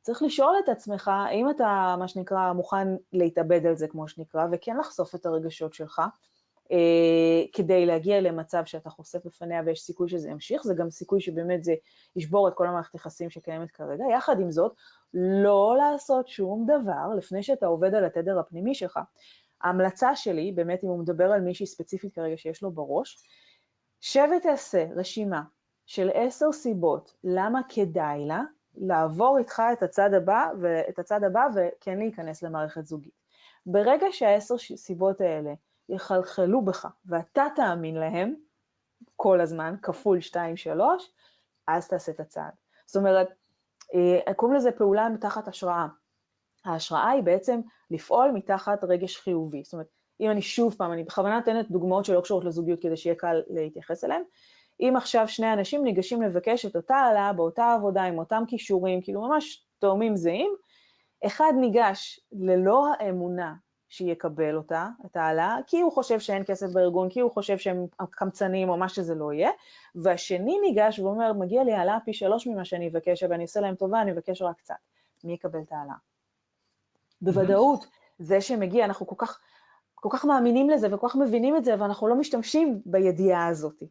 צריך לשאול את עצמך, האם אתה, מה שנקרא, מוכן להתאבד על זה, כמו שנקרא, וכן לחשוף את הרגשות שלך, כדי להגיע למצב שאתה חושף בפניה ויש סיכוי שזה ימשיך, זה גם סיכוי שבאמת זה ישבור את כל המערכת יחסים שקיימת כרגע. יחד עם זאת, לא לעשות שום דבר לפני שאתה עובד על התדר הפנימי שלך. ההמלצה שלי, באמת אם הוא מדבר על מישהי ספציפית כרגע שיש לו בראש, שב ותעשה רשימה של עשר סיבות למה כדאי לה לעבור איתך את הצד הבא, ואת הצד הבא וכן להיכנס למערכת זוגית. ברגע שהעשר סיבות האלה יחלחלו בך ואתה תאמין להם כל הזמן, כפול 2-3, אז תעשה את הצעד. זאת אומרת, אה, קוראים לזה פעולה מתחת השראה. ההשראה היא בעצם לפעול מתחת רגש חיובי. זאת אומרת, אם אני שוב פעם, אני בכוונה נותנת דוגמאות שלא קשורות לזוגיות כדי שיהיה קל להתייחס אליהן, אם עכשיו שני אנשים ניגשים לבקש את אותה העלאה באותה עבודה עם אותם כישורים, כאילו ממש תאומים זהים, אחד ניגש ללא האמונה שיקבל אותה, את ההעלאה, כי הוא חושב שאין כסף בארגון, כי הוא חושב שהם קמצנים או מה שזה לא יהיה, והשני ניגש ואומר, מגיע לי העלאה פי שלוש ממה שאני אבקש, אבל אני אעשה להם טובה, אני אבקש רק קצת. מי יקבל את ההעלאה? בוודאות, זה שמגיע, אנחנו כל כך, כל כך מאמינים לזה וכל כך מבינים את זה, ואנחנו לא משתמשים בידיעה הזאת.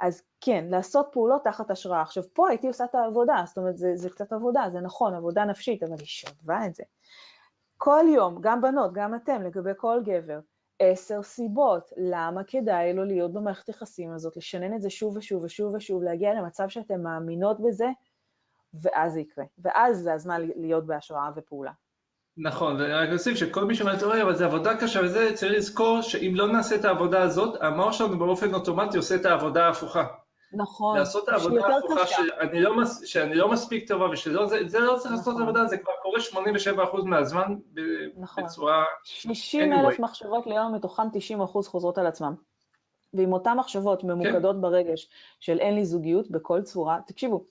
אז כן, לעשות פעולות תחת השראה. עכשיו, פה הייתי עושה את העבודה, זאת אומרת, זה, זה קצת עבודה, זה נכון, עבודה נפשית, אבל היא שווה את זה. כל יום, גם בנות, גם אתם, לגבי כל גבר, עשר סיבות למה כדאי לו להיות במערכת יחסים הזאת, לשנן את זה שוב ושוב ושוב ושוב, להגיע למצב שאתן מאמינות בזה, ואז זה יקרה. ואז זה הזמן להיות בהשראה ופעולה. נכון, ואני רק אוסיף שכל מי שאומר, אוי, אבל זו עבודה קשה וזה, צריך לזכור שאם לא נעשה את העבודה הזאת, המוח שלנו באופן אוטומטי עושה את העבודה ההפוכה. נכון, לעשות את העבודה ההפוכה שאני לא, מס, שאני לא מספיק טובה ושלא, זה, זה לא צריך לעשות נכון. עבודה, זה כבר קורה 87% מהזמן נכון. בצורה... 60 אלף מחשבות ליום, מתוכן 90 אחוז חוזרות על עצמם. ועם אותן מחשבות ממוקדות כן. ברגש של אין לי זוגיות בכל צורה, תקשיבו,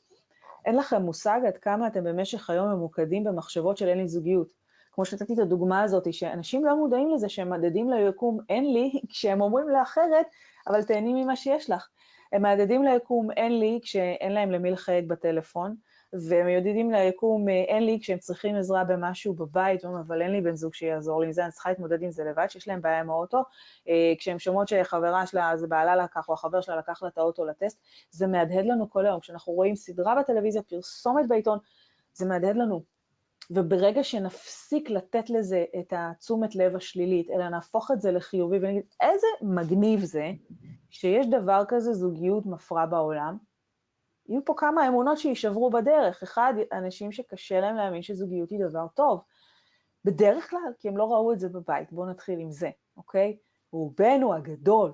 אין לכם מושג עד כמה אתם במשך היום ממוקדים במחשבות של אין לי זוגיות. כמו שנתתי את הדוגמה הזאת, שאנשים לא מודעים לזה שהם מדדים ליקום אין לי, כשהם אומרים לאחרת, אבל תהני ממה שיש לך. הם מהדהדים ליקום אין לי כשאין להם למי לחייג בטלפון, והם יודעים ליקום אין לי כשהם צריכים עזרה במשהו בבית, אומרים, אבל אין לי בן זוג שיעזור לי עם זה, אני צריכה להתמודד עם זה לבד, שיש להם בעיה עם האוטו. אה, כשהם שומעות שחברה שלה, זה בעלה לקח, או החבר שלה לקח לה את האוטו לטסט, זה מהדהד לנו כל היום. כשאנחנו רואים סדרה בטלוויזיה, פרסומת בעיתון, זה מהדהד לנו. וברגע שנפסיק לתת לזה את התשומת לב השלילית, אלא נהפוך את זה לחיובי ונגיד, איזה מגניב זה שיש דבר כזה זוגיות מפרה בעולם, יהיו פה כמה אמונות שיישברו בדרך. אחד, אנשים שקשה להם להאמין שזוגיות היא דבר טוב. בדרך כלל, כי הם לא ראו את זה בבית. בואו נתחיל עם זה, אוקיי? רובנו הגדול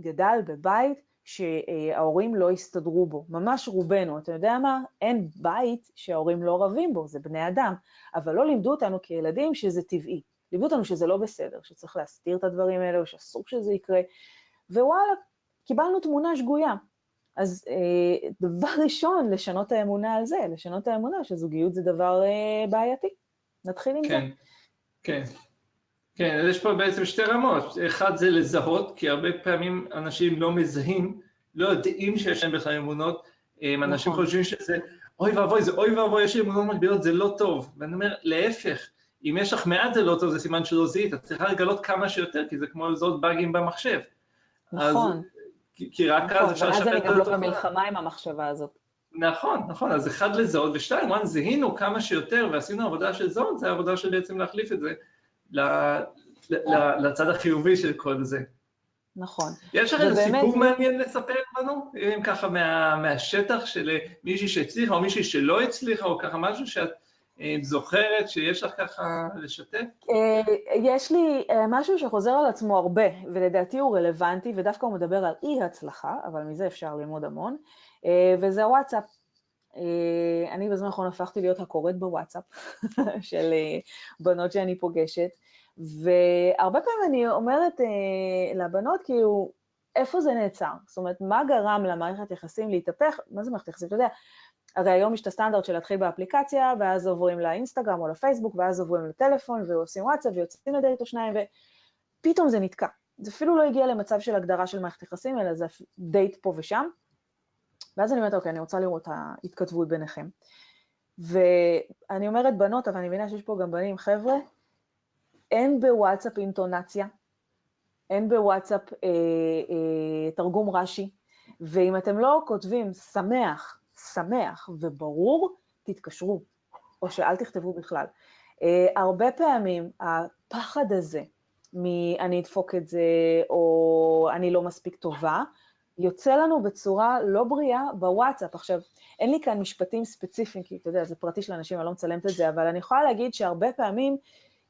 גדל בבית שההורים לא הסתדרו בו, ממש רובנו. אתה יודע מה? אין בית שההורים לא רבים בו, זה בני אדם. אבל לא לימדו אותנו כילדים שזה טבעי. לימדו אותנו שזה לא בסדר, שצריך להסתיר את הדברים האלה, או שאסור שזה יקרה. ווואלה, קיבלנו תמונה שגויה. אז אה, דבר ראשון, לשנות האמונה על זה, לשנות האמונה שזוגיות זה דבר אה, בעייתי. נתחיל עם כן, זה. כן, כן. יש פה בעצם שתי רמות. אחד זה לזהות, כי הרבה פעמים אנשים לא מזהים, לא יודעים שיש להם בכלל אמונות. נכון. אנשים חושבים שזה, אוי ואבוי, זה אוי ואבוי, יש לי אמונות מקבילות, זה לא טוב. ואני אומר, להפך, אם יש לך מעט זה לא טוב, זה סימן שלא זיהית. את צריכה לגלות כמה שיותר, כי זה כמו לזהות באגים במחשב. נכון. אז כי רק אז אפשר לשפר את התופעה. ואז אני גם לא במלחמה עם המחשבה הזאת. נכון, נכון, אז אחד לזהות, ושתיים, וואן, זיהינו כמה שיותר ועשינו עבודה של זהות, זה העבודה של בעצם להחליף את זה לצד החיובי של כל זה. נכון. יש לך איזה סיפור מעניין לספר לנו? אם ככה מהשטח של מישהי שהצליחה או מישהי שלא הצליחה, או ככה משהו שאת אה, זוכרת שיש לך ככה לשתף? אה, יש לי אה, משהו שחוזר על עצמו הרבה, ולדעתי הוא רלוונטי, ודווקא הוא מדבר על אי הצלחה, אבל מזה אפשר ללמוד המון, וזה הוואטסאפ. אני בזמן האחרון הפכתי להיות הקוראת בוואטסאפ של בנות שאני פוגשת, והרבה פעמים אני אומרת לבנות, כאילו, איפה זה נעצר? זאת אומרת, מה גרם למערכת יחסים להתהפך? מה זה מערכת יחסים? אתה יודע, הרי היום יש את הסטנדרט של להתחיל באפליקציה, ואז עוברים לאינסטגרם או לפייסבוק, ואז עוברים לטלפון, ועושים וואטסאפ, ויוצאים לדייט או שניים, ופתאום זה נתקע. זה אפילו לא הגיע למצב של הגדרה של מערכת יחסים, אלא זה דייט פה ושם. ואז אני אומרת, אוקיי, אני רוצה לראות את ההתכתבות ביניכם. ואני אומרת בנות, אבל אני מבינה שיש פה גם בנים, חבר'ה, אין בוואטסאפ אינטונציה, אין בוואטסאפ אה, אה, תרגום רש"י, ואם אתם לא כותבים שמח, שמח וברור, תתקשרו, או שאל תכתבו בכלל. Uh, הרבה פעמים הפחד הזה מ"אני אדפוק את זה" או "אני לא מספיק טובה", יוצא לנו בצורה לא בריאה בוואטסאפ. עכשיו, אין לי כאן משפטים ספציפיים, כי אתה יודע, זה פרטי של אנשים, אני לא מצלמת את זה, אבל אני יכולה להגיד שהרבה פעמים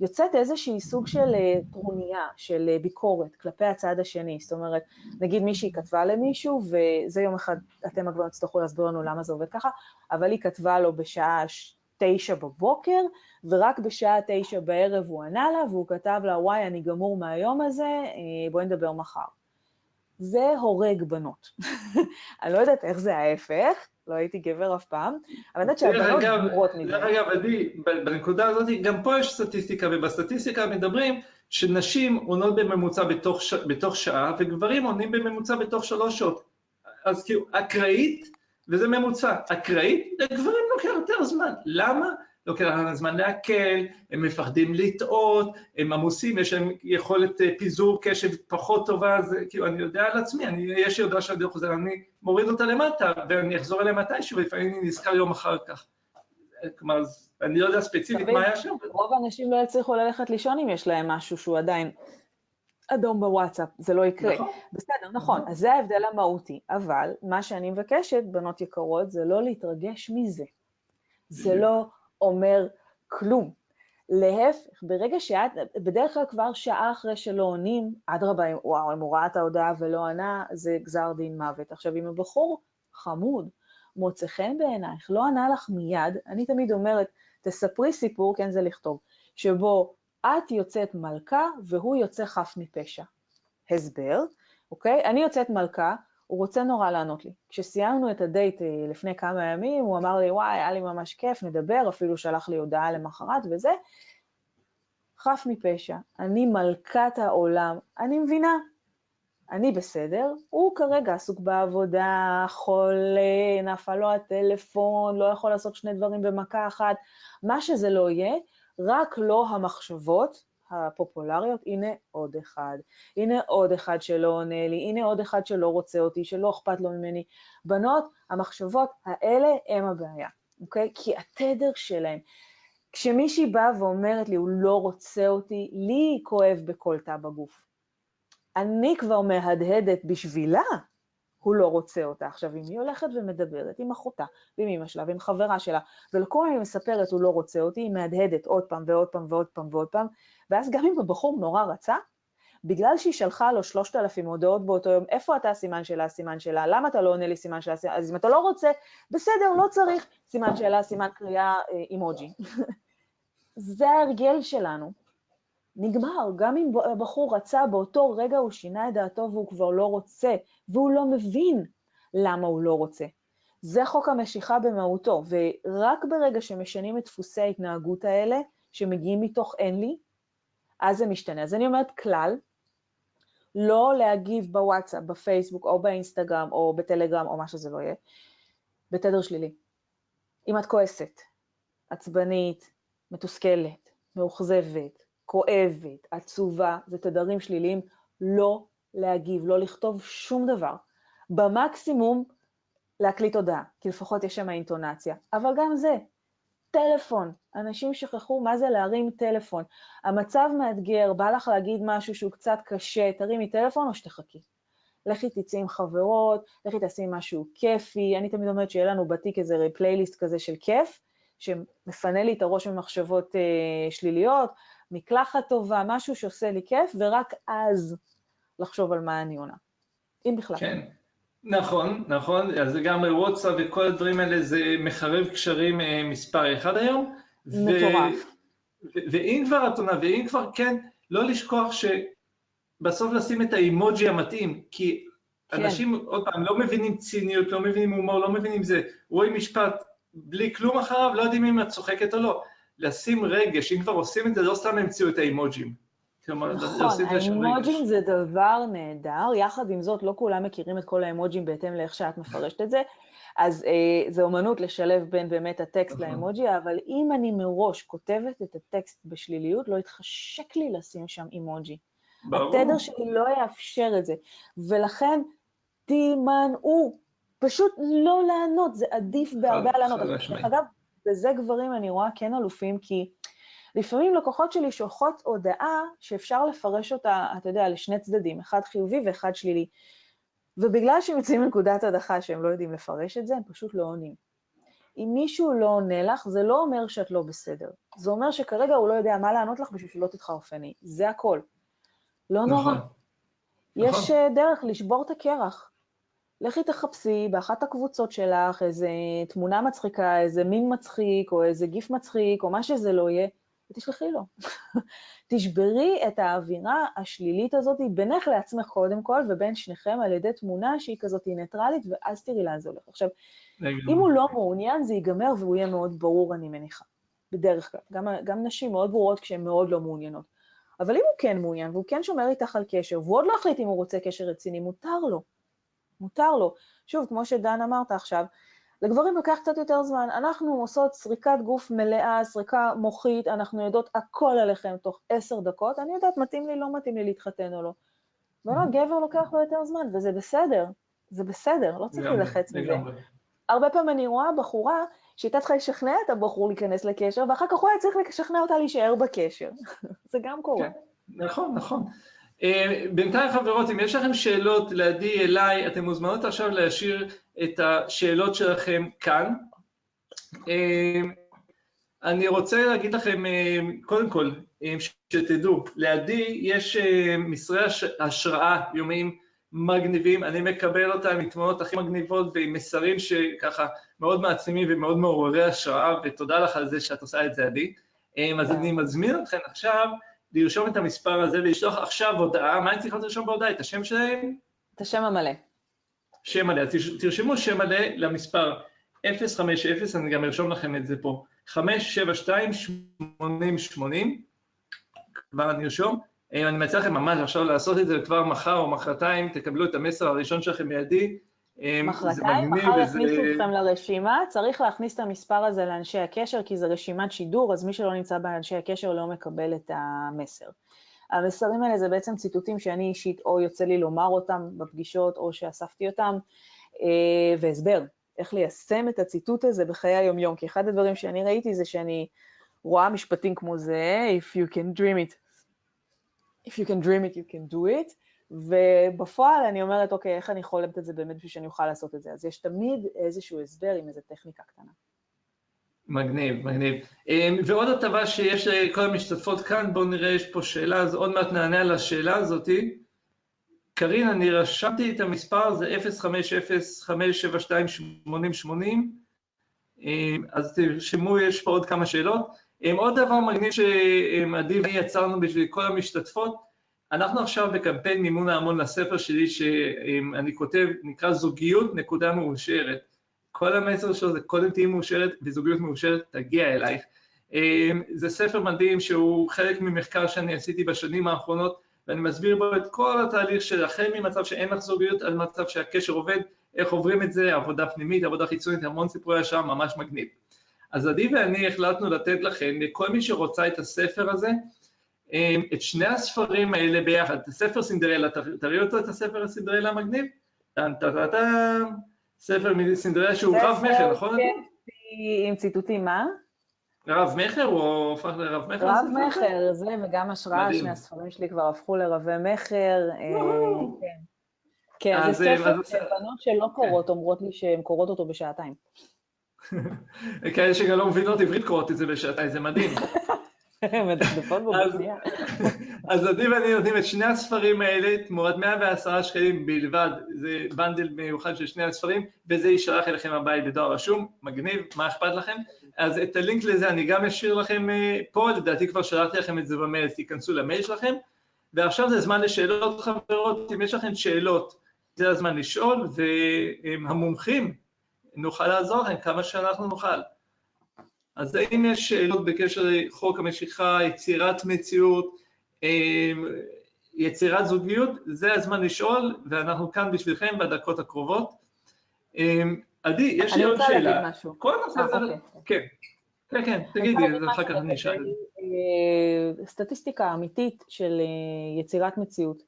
יוצאת איזושהי סוג של אה, טרוניה, של אה, ביקורת כלפי הצד השני. זאת אומרת, נגיד מישהי כתבה למישהו, וזה יום אחד, אתם כבר תצטרכו להסביר לנו למה זה עובד ככה, אבל היא כתבה לו בשעה תשע בבוקר, ורק בשעה תשע בערב הוא ענה לה, והוא כתב לה, וואי, אני גמור מהיום הזה, אה, בואי נדבר מחר. זה הורג בנות. אני לא יודעת איך זה ההפך, לא הייתי גבר אף פעם, אבל אני יודעת שהבנות גמורות מזה. דרך אגב, עדי, בנקודה הזאת, גם פה יש סטטיסטיקה, ובסטטיסטיקה מדברים שנשים עונות בממוצע בתוך, ש... בתוך שעה, וגברים עונים בממוצע בתוך שלוש שעות. אז כאילו, אקראית, וזה ממוצע, אקראית, לגברים לוקח יותר זמן. למה? לוקח להם זמן לעכל, הם מפחדים לטעות, הם עמוסים, יש להם יכולת אה, פיזור קשב פחות טובה, אז כאילו, אני יודע על עצמי, אני, יש לי הודעה של הדרך חוזר, אני מוריד אותה למטה, ואני אחזור אליה מתישהו, ולפעמים אני נזכר יום אחר כך. כלומר, אני לא יודע ספציפית מה היה שם. רוב האנשים לא יצליחו ללכת לישון אם יש להם משהו שהוא עדיין אדום בוואטסאפ, זה לא יקרה. נכון. בסדר, נכון, אז זה ההבדל המהותי. אבל מה שאני מבקשת, בנות יקרות, זה לא להתרגש מזה. זה לא אומר כלום. להפך, ברגע שאת, בדרך כלל כבר שעה אחרי שלא עונים, אדרבה, וואו, אם הוא ראה את ההודעה ולא ענה, זה גזר דין מוות. עכשיו, אם הבחור חמוד, מוצא חן בעינייך, לא ענה לך מיד, אני תמיד אומרת, תספרי סיפור, כן, זה לכתוב, שבו את יוצאת מלכה והוא יוצא חף מפשע. הסבר, אוקיי? אני יוצאת מלכה, הוא רוצה נורא לענות לי. כשסיימנו את הדייט אה, לפני כמה ימים, הוא אמר לי, וואי, היה לי ממש כיף, נדבר, אפילו שלח לי הודעה למחרת וזה. חף מפשע, אני מלכת העולם, אני מבינה, אני בסדר, הוא כרגע עסוק בעבודה, חולה, נפל לו הטלפון, לא יכול לעשות שני דברים במכה אחת, מה שזה לא יהיה, רק לא המחשבות הפופולריות, הנה עוד אחד, הנה עוד אחד שלא עונה לי, הנה עוד אחד שלא רוצה אותי, שלא אכפת לו ממני. בנות, המחשבות האלה הם הבעיה, אוקיי? כי התדר שלהם, כשמישהי באה ואומרת לי, הוא לא רוצה אותי, לי כואב בכל תא בגוף. אני כבר מהדהדת בשבילה, הוא לא רוצה אותה. עכשיו, אם היא הולכת ומדברת עם אחותה, ועם אמא שלה, ועם חברה שלה, ולכל היא מספרת, הוא לא רוצה אותי, היא מהדהדת עוד פעם ועוד פעם ועוד פעם ועוד פעם, ואז גם אם הבחור נורא רצה, בגלל שהיא שלחה לו שלושת אלפים הודעות באותו יום, איפה אתה סימן שאלה, סימן שאלה, למה אתה לא עונה לי סימן שאלה, סימן, אז אם אתה לא רוצה, בסדר, לא צריך סימן שאלה, סימן קריאה, אה, אימוג'י. זה ההרגל שלנו. נגמר, גם אם הבחור רצה, באותו רגע הוא שינה את דעתו והוא כבר לא רוצה, והוא לא מבין למה הוא לא רוצה. זה חוק המשיכה במהותו, ורק ברגע שמשנים את דפוסי ההתנהגות האלה, שמגיעים מתוך אין לי, אז זה משתנה. אז אני אומרת כלל, לא להגיב בוואטסאפ, בפייסבוק או באינסטגרם או בטלגרם או מה שזה לא יהיה, בתדר שלילי. אם את כועסת, עצבנית, מתוסכלת, מאוכזבת, כואבת, עצובה, זה תדרים שליליים, לא להגיב, לא לכתוב שום דבר. במקסימום להקליט הודעה, כי לפחות יש שם אינטונציה. אבל גם זה, טלפון. אנשים שכחו מה זה להרים טלפון. המצב מאתגר, בא לך להגיד משהו שהוא קצת קשה, תרימי טלפון או שתחכי. לכי תצאי עם חברות, לכי תעשי משהו כיפי. אני תמיד אומרת שיהיה לנו בתיק איזה פלייליסט כזה של כיף, שמפנה לי את הראש ממחשבות אה, שליליות, מקלחת טובה, משהו שעושה לי כיף, ורק אז לחשוב על מה אני עונה. אם בכלל. כן. נכון, נכון, אז גם וואטסאפ וכל הדברים האלה זה מחרב קשרים אה, מספר אחד היום. מטורף. ואם כבר את עונה, ואם כבר כן, לא לשכוח שבסוף לשים את האימוג'י המתאים, כי כן. אנשים, עוד פעם, לא מבינים ציניות, לא מבינים הומור, לא מבינים זה, רואים משפט בלי כלום אחריו, לא יודעים אם את צוחקת או לא. לשים רגש, אם כבר עושים את זה, לא סתם המציאו את האימוג'ים. נכון, האימוג'ים זה דבר נהדר, יחד עם זאת, לא כולם מכירים את כל האימוג'ים בהתאם לאיך שאת מפרשת את זה, אז אה, זה אומנות לשלב בין באמת הטקסט נכון. לאימוג'י, אבל אם אני מראש כותבת את הטקסט בשליליות, לא יתחשק לי לשים שם אימוג'י. ברור. התדר שלי לא יאפשר את זה, ולכן תימנעו, פשוט לא לענות, זה עדיף בהרבה לענות. אגב, בזה גברים אני רואה כן אלופים, כי לפעמים לקוחות שלי שולחות הודעה שאפשר לפרש אותה, אתה יודע, לשני צדדים, אחד חיובי ואחד שלילי. ובגלל שהם יוצאים מנקודת הדחה שהם לא יודעים לפרש את זה, הם פשוט לא עונים. אם מישהו לא עונה לך, זה לא אומר שאת לא בסדר. זה אומר שכרגע הוא לא יודע מה לענות לך בשביל שלא תתחרפני. זה הכל. לא נכון. נורא. יש נכון. אה, דרך לשבור את הקרח. לכי תחפשי באחת הקבוצות שלך איזה תמונה מצחיקה, איזה מים מצחיק, או איזה גיף מצחיק, או מה שזה לא יהיה, ותשלחי לו. תשברי את האווירה השלילית הזאת בינך לעצמך קודם כל, ובין שניכם על ידי תמונה שהיא כזאת ניטרלית, ואז תראי לאן זה הולך. עכשיו, אם הוא לא מעוניין, זה ייגמר והוא יהיה מאוד ברור, אני מניחה. בדרך כלל. גם, גם נשים מאוד ברורות כשהן מאוד לא מעוניינות. אבל אם הוא כן מעוניין, והוא כן שומר איתך על קשר, והוא עוד לא החליט אם הוא רוצה קשר רציני, מותר לו. מותר לו. שוב, כמו שדן אמרת עכשיו, לגברים לוקח קצת יותר זמן. אנחנו עושות סריקת גוף מלאה, סריקה מוחית, אנחנו יודעות הכל עליכם תוך עשר דקות, אני יודעת מתאים לי, לא מתאים לי להתחתן או לא. ולא, גבר לוקח לו יותר זמן, וזה בסדר, זה בסדר, לא צריך להילחץ מזה. הרבה פעמים אני רואה בחורה שהייתה צריכה לשכנע את הבחור להיכנס לקשר, ואחר כך הוא היה צריך לשכנע אותה להישאר בקשר. זה גם קורה. כן, נכון, נכון. אה, בינתיים חברות, אם יש לכם שאלות לעדי אליי, אתן מוזמנות עכשיו להשאיר את השאלות שלכם כאן. אה, אני רוצה להגיד לכם, אה, קודם כל, שתדעו, לעדי יש מסרי השראה יומיים מגניבים, אני מקבל אותם עם תמונות הכי מגניבות ועם מסרים שככה מאוד מעצימים ומאוד מעוררי השראה, ותודה לך על זה שאת עושה את זה, עדי. אז אני מזמין אתכם עכשיו לרשום את המספר הזה ולשלוח עכשיו הודעה, מה אני צריכה לרשום בהודעה? את השם שלהם? את השם המלא. שם מלא, אז תרשמו שם מלא למספר 050, אני גם ארשום לכם את זה פה, 572-8080, כבר אני ארשום. אני מציע לכם ממש עכשיו לעשות את זה כבר מחר או מחרתיים, תקבלו את המסר הראשון שלכם מידי, מחרתיים, מחר יכניסו אתכם לרשימה, צריך להכניס את המספר הזה לאנשי הקשר, כי זה רשימת שידור, אז מי שלא נמצא באנשי הקשר לא מקבל את המסר. המסרים האלה זה בעצם ציטוטים שאני אישית או יוצא לי לומר אותם בפגישות או שאספתי אותם, אה, והסבר, איך ליישם את הציטוט הזה בחיי היומיום, כי אחד הדברים שאני ראיתי זה שאני רואה משפטים כמו זה, If you can dream it, If you can dream it, you can do it, ובפועל אני אומרת, אוקיי, איך אני חולמת את זה באמת בשביל שאני אוכל לעשות את זה? אז יש תמיד איזשהו הסבר עם איזו טכניקה קטנה. מגניב, מגניב. אמ, ועוד הטבה שיש לכל המשתתפות כאן, בואו נראה, יש פה שאלה, אז עוד מעט נענה על השאלה הזאתי. קרין, אני רשמתי את המספר, זה 050-572-8080, אמ, אז תרשמו, יש פה עוד כמה שאלות. אמ, עוד דבר מגניב שעדי יצרנו בשביל כל המשתתפות, אנחנו עכשיו בקמפיין מימון ההמון לספר שלי שאני כותב, נקרא זוגיות נקודה מאושרת. כל המסר שלו זה קודם תהיי מאושרת וזוגיות מאושרת תגיע אלייך. אמ, זה ספר מדהים שהוא חלק ממחקר שאני עשיתי בשנים האחרונות ואני מסביר בו את כל התהליך של החל ממצב שאין לך זוגיות עד מצב שהקשר עובד, איך עוברים את זה, עבודה פנימית, עבודה חיצונית, המון סיפורי השעה, ממש מגניב. אז עדי ואני החלטנו לתת לכם, לכל מי שרוצה את הספר הזה, את שני הספרים האלה ביחד, את הספר סינדרלה, תראי אותו את הספר הסינדרלה המגניב? ספר מסינדרלה שהוא רב מכר, נכון? כן, עם ציטוטים, מה? רב מכר או הפך לרב מכר? רב מכר, זה וגם השראה, שני הספרים שלי כבר הפכו לרבי מכר. אה, כן, כן זה ספר שבנות שלא קוראות אומרות לי שהן קוראות אותו בשעתיים. כאלה שגם לא מבינות עברית קוראות את זה בשעתיים, זה מדהים. מדפדפות בו בשנייה. אז עדי ואני נותנים את שני הספרים האלה תמורת 110 שקלים בלבד, זה בנדל מיוחד של שני הספרים, וזה יישלח אליכם הבית בדואר רשום, מגניב, מה אכפת לכם? אז את הלינק לזה אני גם אשאיר לכם אה, פה, לדעתי כבר שלחתי לכם את זה במייל, תיכנסו למייל שלכם, ועכשיו זה זמן לשאלות חברות, אם יש לכם שאלות, זה הזמן לשאול, והמומחים, נוכל לעזור לכם כמה שאנחנו נוכל. אז האם יש שאלות בקשר לחוק המשיכה, יצירת מציאות, אמ, יצירת זוגיות? זה הזמן לשאול, ואנחנו כאן בשבילכם בדקות הקרובות. אמ, עדי, יש לי עוד שאלה. אני רוצה להגיד משהו. כל הנושא הזה, אוקיי. כן. כן, כן, תגידי, אחר כך אני אשאל. אה, סטטיסטיקה אמיתית של אה, יצירת מציאות.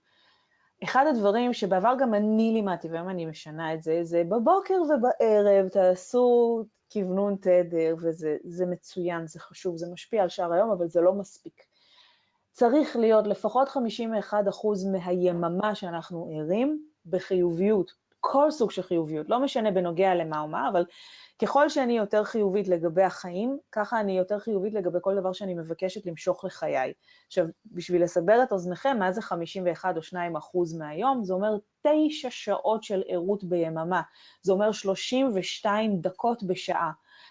אחד הדברים שבעבר גם אני לימדתי, והיום אני משנה את זה, זה בבוקר ובערב תעשו כוונון תדר, וזה מצוין, זה חשוב, זה משפיע על שאר היום, אבל זה לא מספיק. צריך להיות לפחות 51% מהיממה שאנחנו ערים בחיוביות, כל סוג של חיוביות, לא משנה בנוגע למה ומה, אבל ככל שאני יותר חיובית לגבי החיים, ככה אני יותר חיובית לגבי כל דבר שאני מבקשת למשוך לחיי. עכשיו, בשביל לסבר את אוזניכם, מה זה 51 או 2 אחוז מהיום? זה אומר 9 שעות של ערות ביממה, זה אומר 32 דקות בשעה.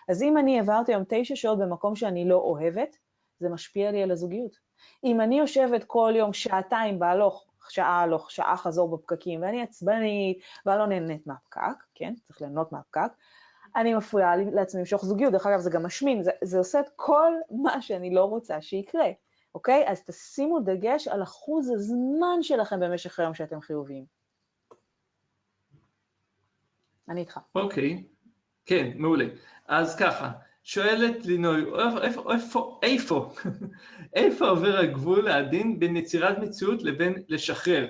אז אם אני העברתי היום 9 שעות במקום שאני לא אוהבת, זה משפיע לי על הזוגיות. אם אני יושבת כל יום שעתיים בהלוך, שעה הלוך, שעה חזור בפקקים, ואני עצבנית, ואני לא נהנית מהפקק, כן? צריך ליהנות מהפקק, אני מפריעה לעצמי למשוך זוגיות, דרך אגב זה גם משמין, זה, זה עושה את כל מה שאני לא רוצה שיקרה, אוקיי? אז תשימו דגש על אחוז הזמן שלכם במשך היום שאתם חיוביים. אני איתך. אוקיי, כן, מעולה. אז ככה, שואלת לינוי, איפה, איפה, איפה, איפה עובר הגבול העדין בין יצירת מציאות לבין לשחרר?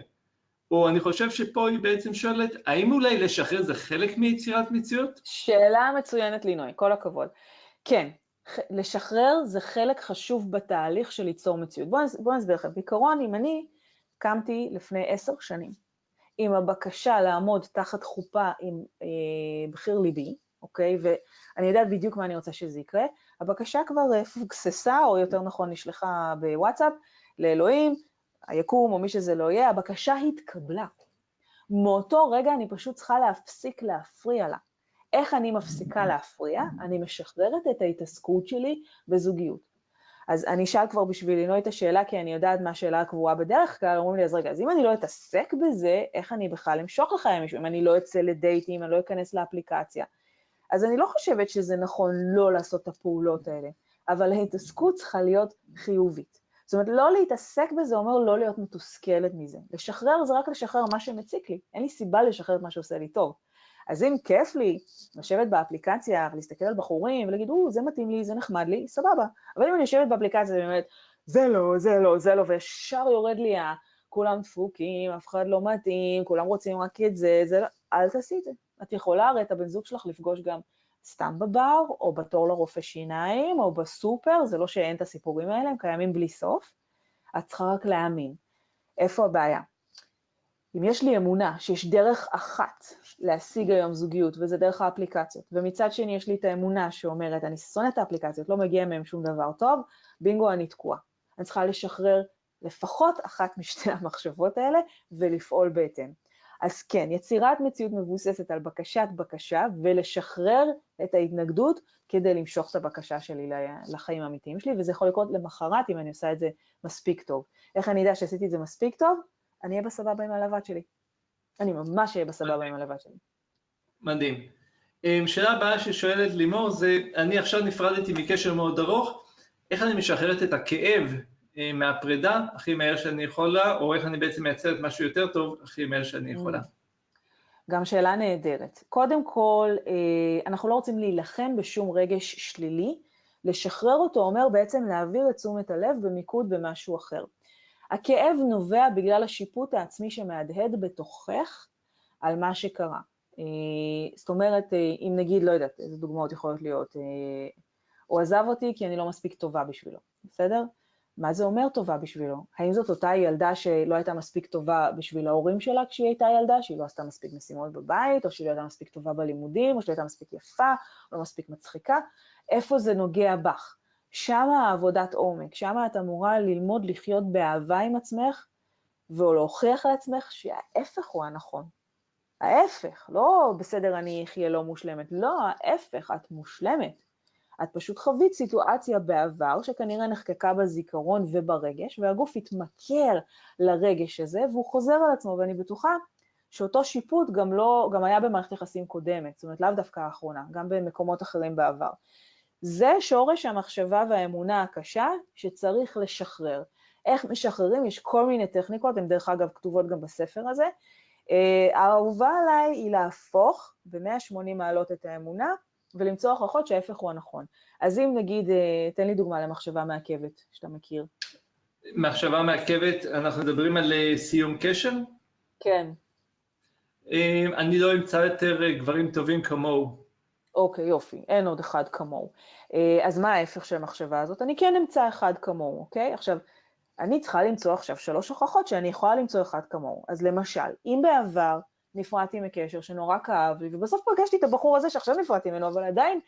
או אני חושב שפה היא בעצם שואלת, האם אולי לשחרר זה חלק מיצירת מציאות? שאלה מצוינת לינוי, כל הכבוד. כן, לשחרר זה חלק חשוב בתהליך של ליצור מציאות. בואו בוא נסביר לכם. בעיקרון, אם אני קמתי לפני עשר שנים עם הבקשה לעמוד תחת חופה עם אה, בחיר ליבי, אוקיי? ואני יודעת בדיוק מה אני רוצה שזה יקרה, הבקשה כבר אה, פוקססה, או יותר נכון נשלחה בוואטסאפ, לאלוהים, היקום או מי שזה לא יהיה, הבקשה התקבלה. מאותו רגע אני פשוט צריכה להפסיק להפריע לה. איך אני מפסיקה להפריע? אני משחררת את ההתעסקות שלי בזוגיות. אז אני אשאל כבר בשביל לנוע את השאלה, כי אני יודעת מה השאלה הקבועה בדרך כלל, אומרים לי, אז רגע, אז אם אני לא אתעסק בזה, איך אני בכלל אמשוך לחיי מישהו? אם אני לא אצא לדייטים, אני לא אכנס לאפליקציה. אז אני לא חושבת שזה נכון לא לעשות את הפעולות האלה, אבל ההתעסקות צריכה להיות חיובית. זאת אומרת, לא להתעסק בזה אומר לא להיות מתוסכלת מזה. לשחרר זה רק לשחרר מה שמציק לי, אין לי סיבה לשחרר את מה שעושה לי טוב. אז אם כיף לי לשבת באפליקציה ולהסתכל על בחורים ולהגיד, או, זה מתאים לי, זה נחמד לי, סבבה. אבל אם אני יושבת באפליקציה ובאמת, זה לא, זה לא, זה לא, וישר יורד לי ה... כולם דפוקים, אף אחד לא מתאים, כולם רוצים רק את זה, זה לא, אל תעשי את זה. את יכולה הרי את הבן זוג שלך לפגוש גם סתם בבר, או בתור לרופא שיניים, או בסופר, זה לא שאין את הסיפורים האלה, הם קיימים בלי סוף. את צריכה רק להאמין. איפה הבעיה? אם יש לי אמונה שיש דרך אחת להשיג היום זוגיות, וזה דרך האפליקציות, ומצד שני יש לי את האמונה שאומרת, אני שונאת את האפליקציות, לא מגיע מהם שום דבר טוב, בינגו, אני תקועה. אני צריכה לשחרר לפחות אחת משתי המחשבות האלה ולפעול בהתאם. אז כן, יצירת מציאות מבוססת על בקשת בקשה ולשחרר את ההתנגדות כדי למשוך את הבקשה שלי לחיים האמיתיים שלי, וזה יכול לקרות למחרת אם אני עושה את זה מספיק טוב. איך אני אדע שעשיתי את זה מספיק טוב? אני אהיה בסבבה עם הלבד שלי. אני ממש אהיה בסבבה עם הלבד שלי. מדהים. אמ, שאלה הבאה ששואלת לימור זה, אני עכשיו נפרדתי מקשר מאוד ארוך, איך אני משחררת את הכאב מהפרידה הכי מהר שאני יכולה, או איך אני בעצם מייצרת משהו יותר טוב הכי מהר שאני יכולה. גם שאלה נהדרת. קודם כל, אה, אנחנו לא רוצים להילחם בשום רגש שלילי, לשחרר אותו אומר בעצם להעביר את תשומת הלב במיקוד במשהו אחר. הכאב נובע בגלל השיפוט העצמי שמהדהד בתוכך על מה שקרה. אה, זאת אומרת, אם נגיד, לא יודעת, איזה דוגמאות יכולות להיות, הוא עזב אותי כי אני לא מספיק טובה בשבילו, בסדר? מה זה אומר טובה בשבילו? האם זאת אותה ילדה שלא הייתה מספיק טובה בשביל ההורים שלה כשהיא הייתה ילדה, שהיא לא עשתה מספיק משימות בבית, או שהיא לא הייתה מספיק טובה בלימודים, או שהיא הייתה מספיק יפה, או לא מספיק מצחיקה? איפה זה נוגע בך? שמה העבודת עומק, שמה את אמורה ללמוד לחיות באהבה עם עצמך, ולהוכיח לעצמך שההפך הוא הנכון. ההפך, לא בסדר אני אחיה לא מושלמת, לא, ההפך, את מושלמת. את פשוט חווית סיטואציה בעבר שכנראה נחקקה בזיכרון וברגש, והגוף התמכר לרגש הזה והוא חוזר על עצמו, ואני בטוחה שאותו שיפוט גם לא, גם היה במערכת יחסים קודמת, זאת אומרת לאו דווקא האחרונה, גם במקומות אחרים בעבר. זה שורש המחשבה והאמונה הקשה שצריך לשחרר. איך משחררים? יש כל מיני טכניקות, הן דרך אגב כתובות גם בספר הזה. אה, האהובה עליי היא להפוך ב-180 מעלות את האמונה ולמצוא הוכחות שההפך הוא הנכון. אז אם נגיד, אה, תן לי דוגמה למחשבה מעכבת שאתה מכיר. מחשבה מעכבת, אנחנו מדברים על אה, סיום קשר? כן. אה, אני לא אמצא יותר גברים טובים כמוהו. אוקיי, יופי, אין עוד אחד כמוהו. אז מה ההפך של המחשבה הזאת? אני כן אמצא אחד כמוהו, אוקיי? עכשיו, אני צריכה למצוא עכשיו שלוש הוכחות שאני יכולה למצוא אחד כמוהו. אז למשל, אם בעבר נפרדתי מקשר שנורא כאב לי, ובסוף פגשתי את הבחור הזה שעכשיו נפרדתי ממנו, אבל עדיין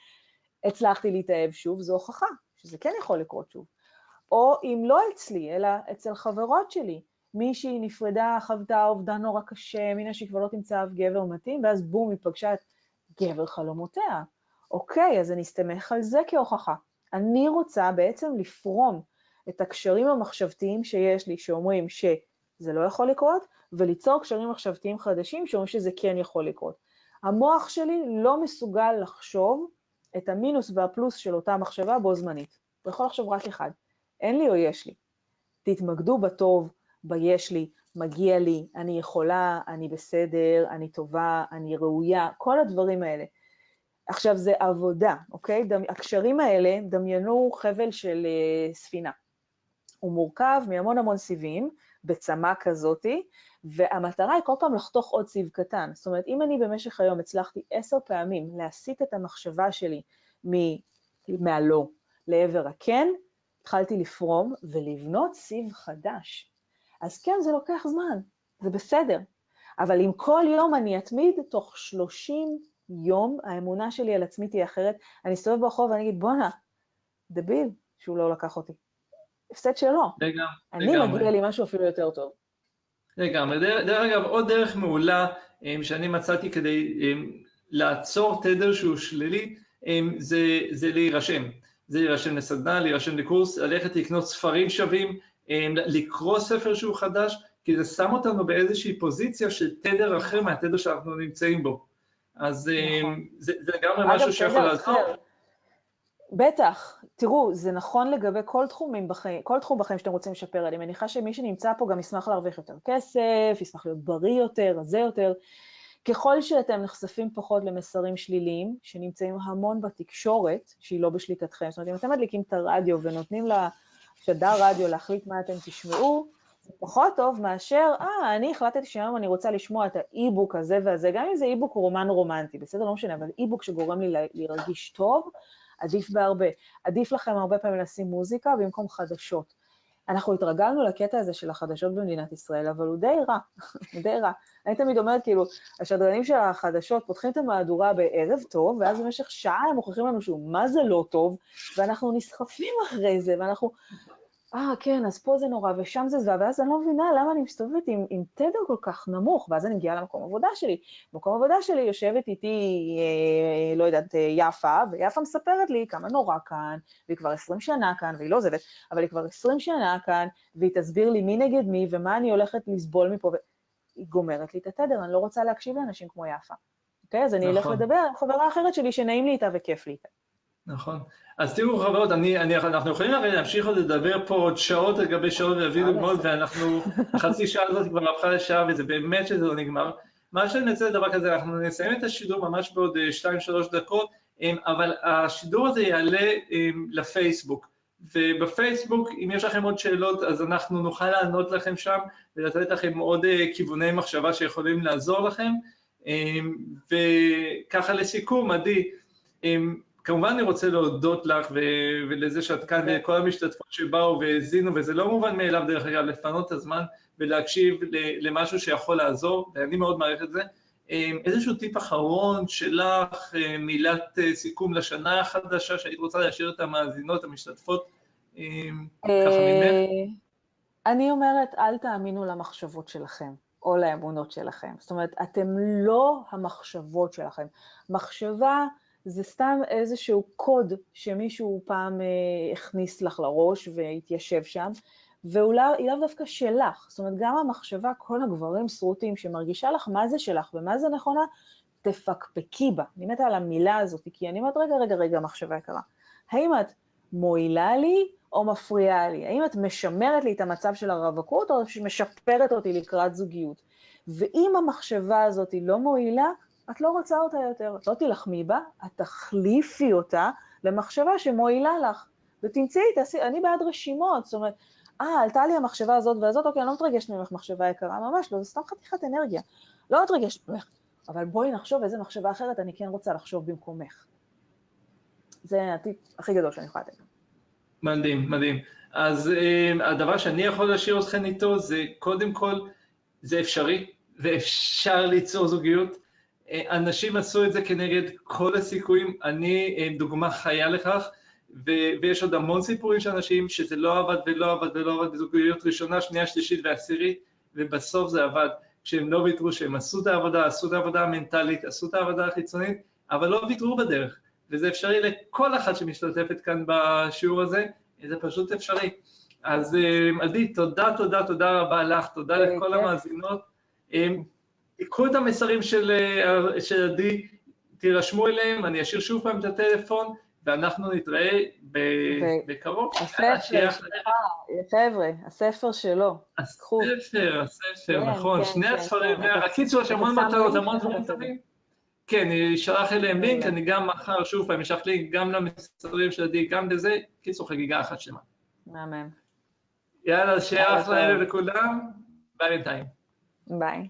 הצלחתי להתאהב שוב, זו הוכחה שזה כן יכול לקרות שוב. או אם לא אצלי, אלא אצל חברות שלי, מישהי נפרדה, חוותה אובדן נורא קשה, מינה שהיא כבר לא תמצא אף גבר מתאים, ואז בום, היא פגשה את גבר חלומותיה. אוקיי, אז אני אסתמך על זה כהוכחה. אני רוצה בעצם לפרום את הקשרים המחשבתיים שיש לי, שאומרים שזה לא יכול לקרות, וליצור קשרים מחשבתיים חדשים שאומרים שזה כן יכול לקרות. המוח שלי לא מסוגל לחשוב את המינוס והפלוס של אותה מחשבה בו זמנית. הוא יכול לחשוב רק אחד, אין לי או יש לי. תתמקדו בטוב, ביש לי, מגיע לי, אני יכולה, אני בסדר, אני טובה, אני ראויה, כל הדברים האלה. עכשיו, זה עבודה, אוקיי? דמ... הקשרים האלה, דמיינו חבל של uh, ספינה. הוא מורכב מהמון המון סיבים, בצמא כזאתי, והמטרה היא כל פעם לחתוך עוד סיב קטן. זאת אומרת, אם אני במשך היום הצלחתי עשר פעמים להסיט את המחשבה שלי מהלא לעבר הכן, התחלתי לפרום ולבנות סיב חדש. אז כן, זה לוקח זמן, זה בסדר. אבל אם כל יום אני אתמיד, תוך 30 יום האמונה שלי על עצמי תהיה אחרת. אני אסתובב ברחוב ואני אגיד, בואנה, דביל שהוא לא לקח אותי. הפסד שלו. לגמרי. אני מגיע לי משהו אפילו יותר טוב. לגמרי. דרך, דרך אגב, עוד דרך מעולה um, שאני מצאתי כדי um, לעצור תדר שהוא שלילי, um, זה, זה להירשם. זה להירשם לסדנה, להירשם לקורס, ללכת לקנות ספרים שווים, לקרוא ספר שהוא חדש, כי זה שם אותנו באיזושהי פוזיציה של תדר אחר מהתדר שאנחנו נמצאים בו. אז נכון. זה, זה לגמרי משהו שיכול לעזור. בטח, תראו, זה נכון לגבי כל, תחומים בחיים, כל תחום בחיים שאתם רוצים לשפר. אני מניחה שמי שנמצא פה גם ישמח להרוויח יותר כסף, ישמח להיות בריא יותר, רזה יותר. ככל שאתם נחשפים פחות למסרים שליליים, שנמצאים המון בתקשורת, שהיא לא בשליטתכם, זאת אומרת, אם אתם מדליקים את הרדיו ונותנים לשדר רדיו להחליט מה אתם תשמעו, זה פחות טוב מאשר, אה, אני החלטתי שהיום אני רוצה לשמוע את האי-בוק הזה והזה, גם אם זה אי-בוק רומן רומנטי, בסדר? לא משנה, אבל אי-בוק שגורם לי להרגיש טוב, עדיף בהרבה. עדיף לכם הרבה פעמים לשים מוזיקה במקום חדשות. אנחנו התרגלנו לקטע הזה של החדשות במדינת ישראל, אבל הוא די רע, הוא די רע. אני תמיד אומרת, כאילו, השדרנים של החדשות פותחים את המהדורה בערב טוב, ואז במשך שעה הם מוכיחים לנו שהוא מה זה לא טוב, ואנחנו נסחפים אחרי זה, ואנחנו אה, כן, אז פה זה נורא ושם זה זוועה, ואז אני לא מבינה למה אני מסתובבת עם, עם תדר כל כך נמוך, ואז אני מגיעה למקום עבודה שלי. במקום עבודה שלי יושבת איתי, אה, לא יודעת, אה, יפה, ויפה מספרת לי כמה נורא כאן, והיא כבר 20 שנה כאן, והיא לא עוזבת, אבל היא כבר 20 שנה כאן, והיא תסביר לי מי נגד מי ומה אני הולכת לסבול מפה, והיא גומרת לי את התדר, אני לא רוצה להקשיב לאנשים כמו יפה. אוקיי? אז אני אלך נכון. לדבר עם חברה אחרת שלי שנעים לי איתה וכיף לי איתה. נכון. אז תראו חברות, אני, אני, אנחנו יכולים הרי להמשיך עוד לדבר פה עוד שעות על גבי שעות ולהביא דוגמאות, ואנחנו, החצי שעה הזאת כבר הפכה לשעה וזה באמת שזה לא נגמר. מה שאני רוצה לדבר כזה, אנחנו נסיים את השידור ממש בעוד 2-3 אה, דקות, אבל השידור הזה יעלה לפייסבוק, ובפייסבוק, אם יש לכם עוד שאלות, אז אנחנו נוכל לענות לכם שם ולתת לכם עוד אה, כיווני מחשבה שיכולים לעזור לכם. וככה לסיכום, עדי, כמובן אני רוצה להודות לך ו- ולזה שאת כאן ולכל המשתתפות שבאו והאזינו, וזה לא מובן מאליו דרך אגב לפנות את הזמן ולהקשיב למשהו שיכול לעזור, ואני מאוד מעריך את זה. אמ, איזשהו טיפ אחרון שלך, אה, מילת אה, סיכום לשנה החדשה שהיית רוצה להשאיר את המאזינות, המשתתפות, אמ, ככה ממך? אני אומרת, אל תאמינו למחשבות שלכם. או לאמונות שלכם. זאת אומרת, אתם לא המחשבות שלכם. מחשבה זה סתם איזשהו קוד שמישהו פעם אה, הכניס לך לראש והתיישב שם, והיא לאו דווקא שלך. זאת אומרת, גם המחשבה, כל הגברים שרוטים שמרגישה לך מה זה שלך ומה זה נכונה, תפקפקי בה. אני מתה על המילה הזאת, כי אני אומרת, רגע, רגע, רגע, מחשבה יקרה. האם את מועילה לי או מפריעה לי? האם את משמרת לי את המצב של הרווקות או משפרת אותי לקראת זוגיות? ואם המחשבה הזאת לא מועילה, את לא רוצה אותה יותר, את לא תילחמי בה, את תחליפי אותה למחשבה שמועילה לך. ותמצאי, תעשי, אני בעד רשימות, זאת אומרת, אה, עלתה לי המחשבה הזאת והזאת, אוקיי, אני לא מתרגשת ממך מחשבה יקרה, ממש לא, זה סתם חתיכת אנרגיה. לא מתרגשת ממך, אבל בואי נחשוב איזה מחשבה אחרת אני כן רוצה לחשוב במקומך. זה הטיפ הכי גדול שאני יכולה לתת. מדהים, מדהים. אז uh, הדבר שאני יכול להשאיר אתכם איתו זה קודם כל, זה אפשרי, ואפשר ליצור זוגיות. אנשים עשו את זה כנגד כל הסיכויים, אני אה, דוגמה חיה לכך, ו- ויש עוד המון סיפורים של אנשים שזה לא עבד ולא עבד ולא עבד בזוגיות ראשונה, שנייה, שלישית ועשירית, ובסוף זה עבד. כשהם לא ויתרו, שהם עשו את העבודה, עשו את העבודה המנטלית, עשו את העבודה החיצונית, אבל לא ויתרו בדרך. וזה אפשרי לכל אחת שמשתתפת כאן בשיעור הזה, זה פשוט אפשרי. אז אה, עדי, תודה, תודה, תודה רבה לך, תודה לכל המאזינות. אה, תיקחו את המסרים של, אה, של עדי, תירשמו אליהם, אני אשאיר שוב פעם את הטלפון, ואנחנו נתראה ב, בקרוב. הספר, חבר'ה, הספר שלו. הספר, הספר, כן, נכון, כן, שני כן, הספרים, הקיצור, יש המון מטרות, המון דברים טובים. כן, ישלח אליהם לינק, אני גם מחר שוב פעם אשלח לינק גם למסרים של עדי, גם לזה, קיצור חגיגה אחת שלמה. מהמם. יאללה, שיהיה אחלה ערב לכולם, ביי בינתיים. ביי.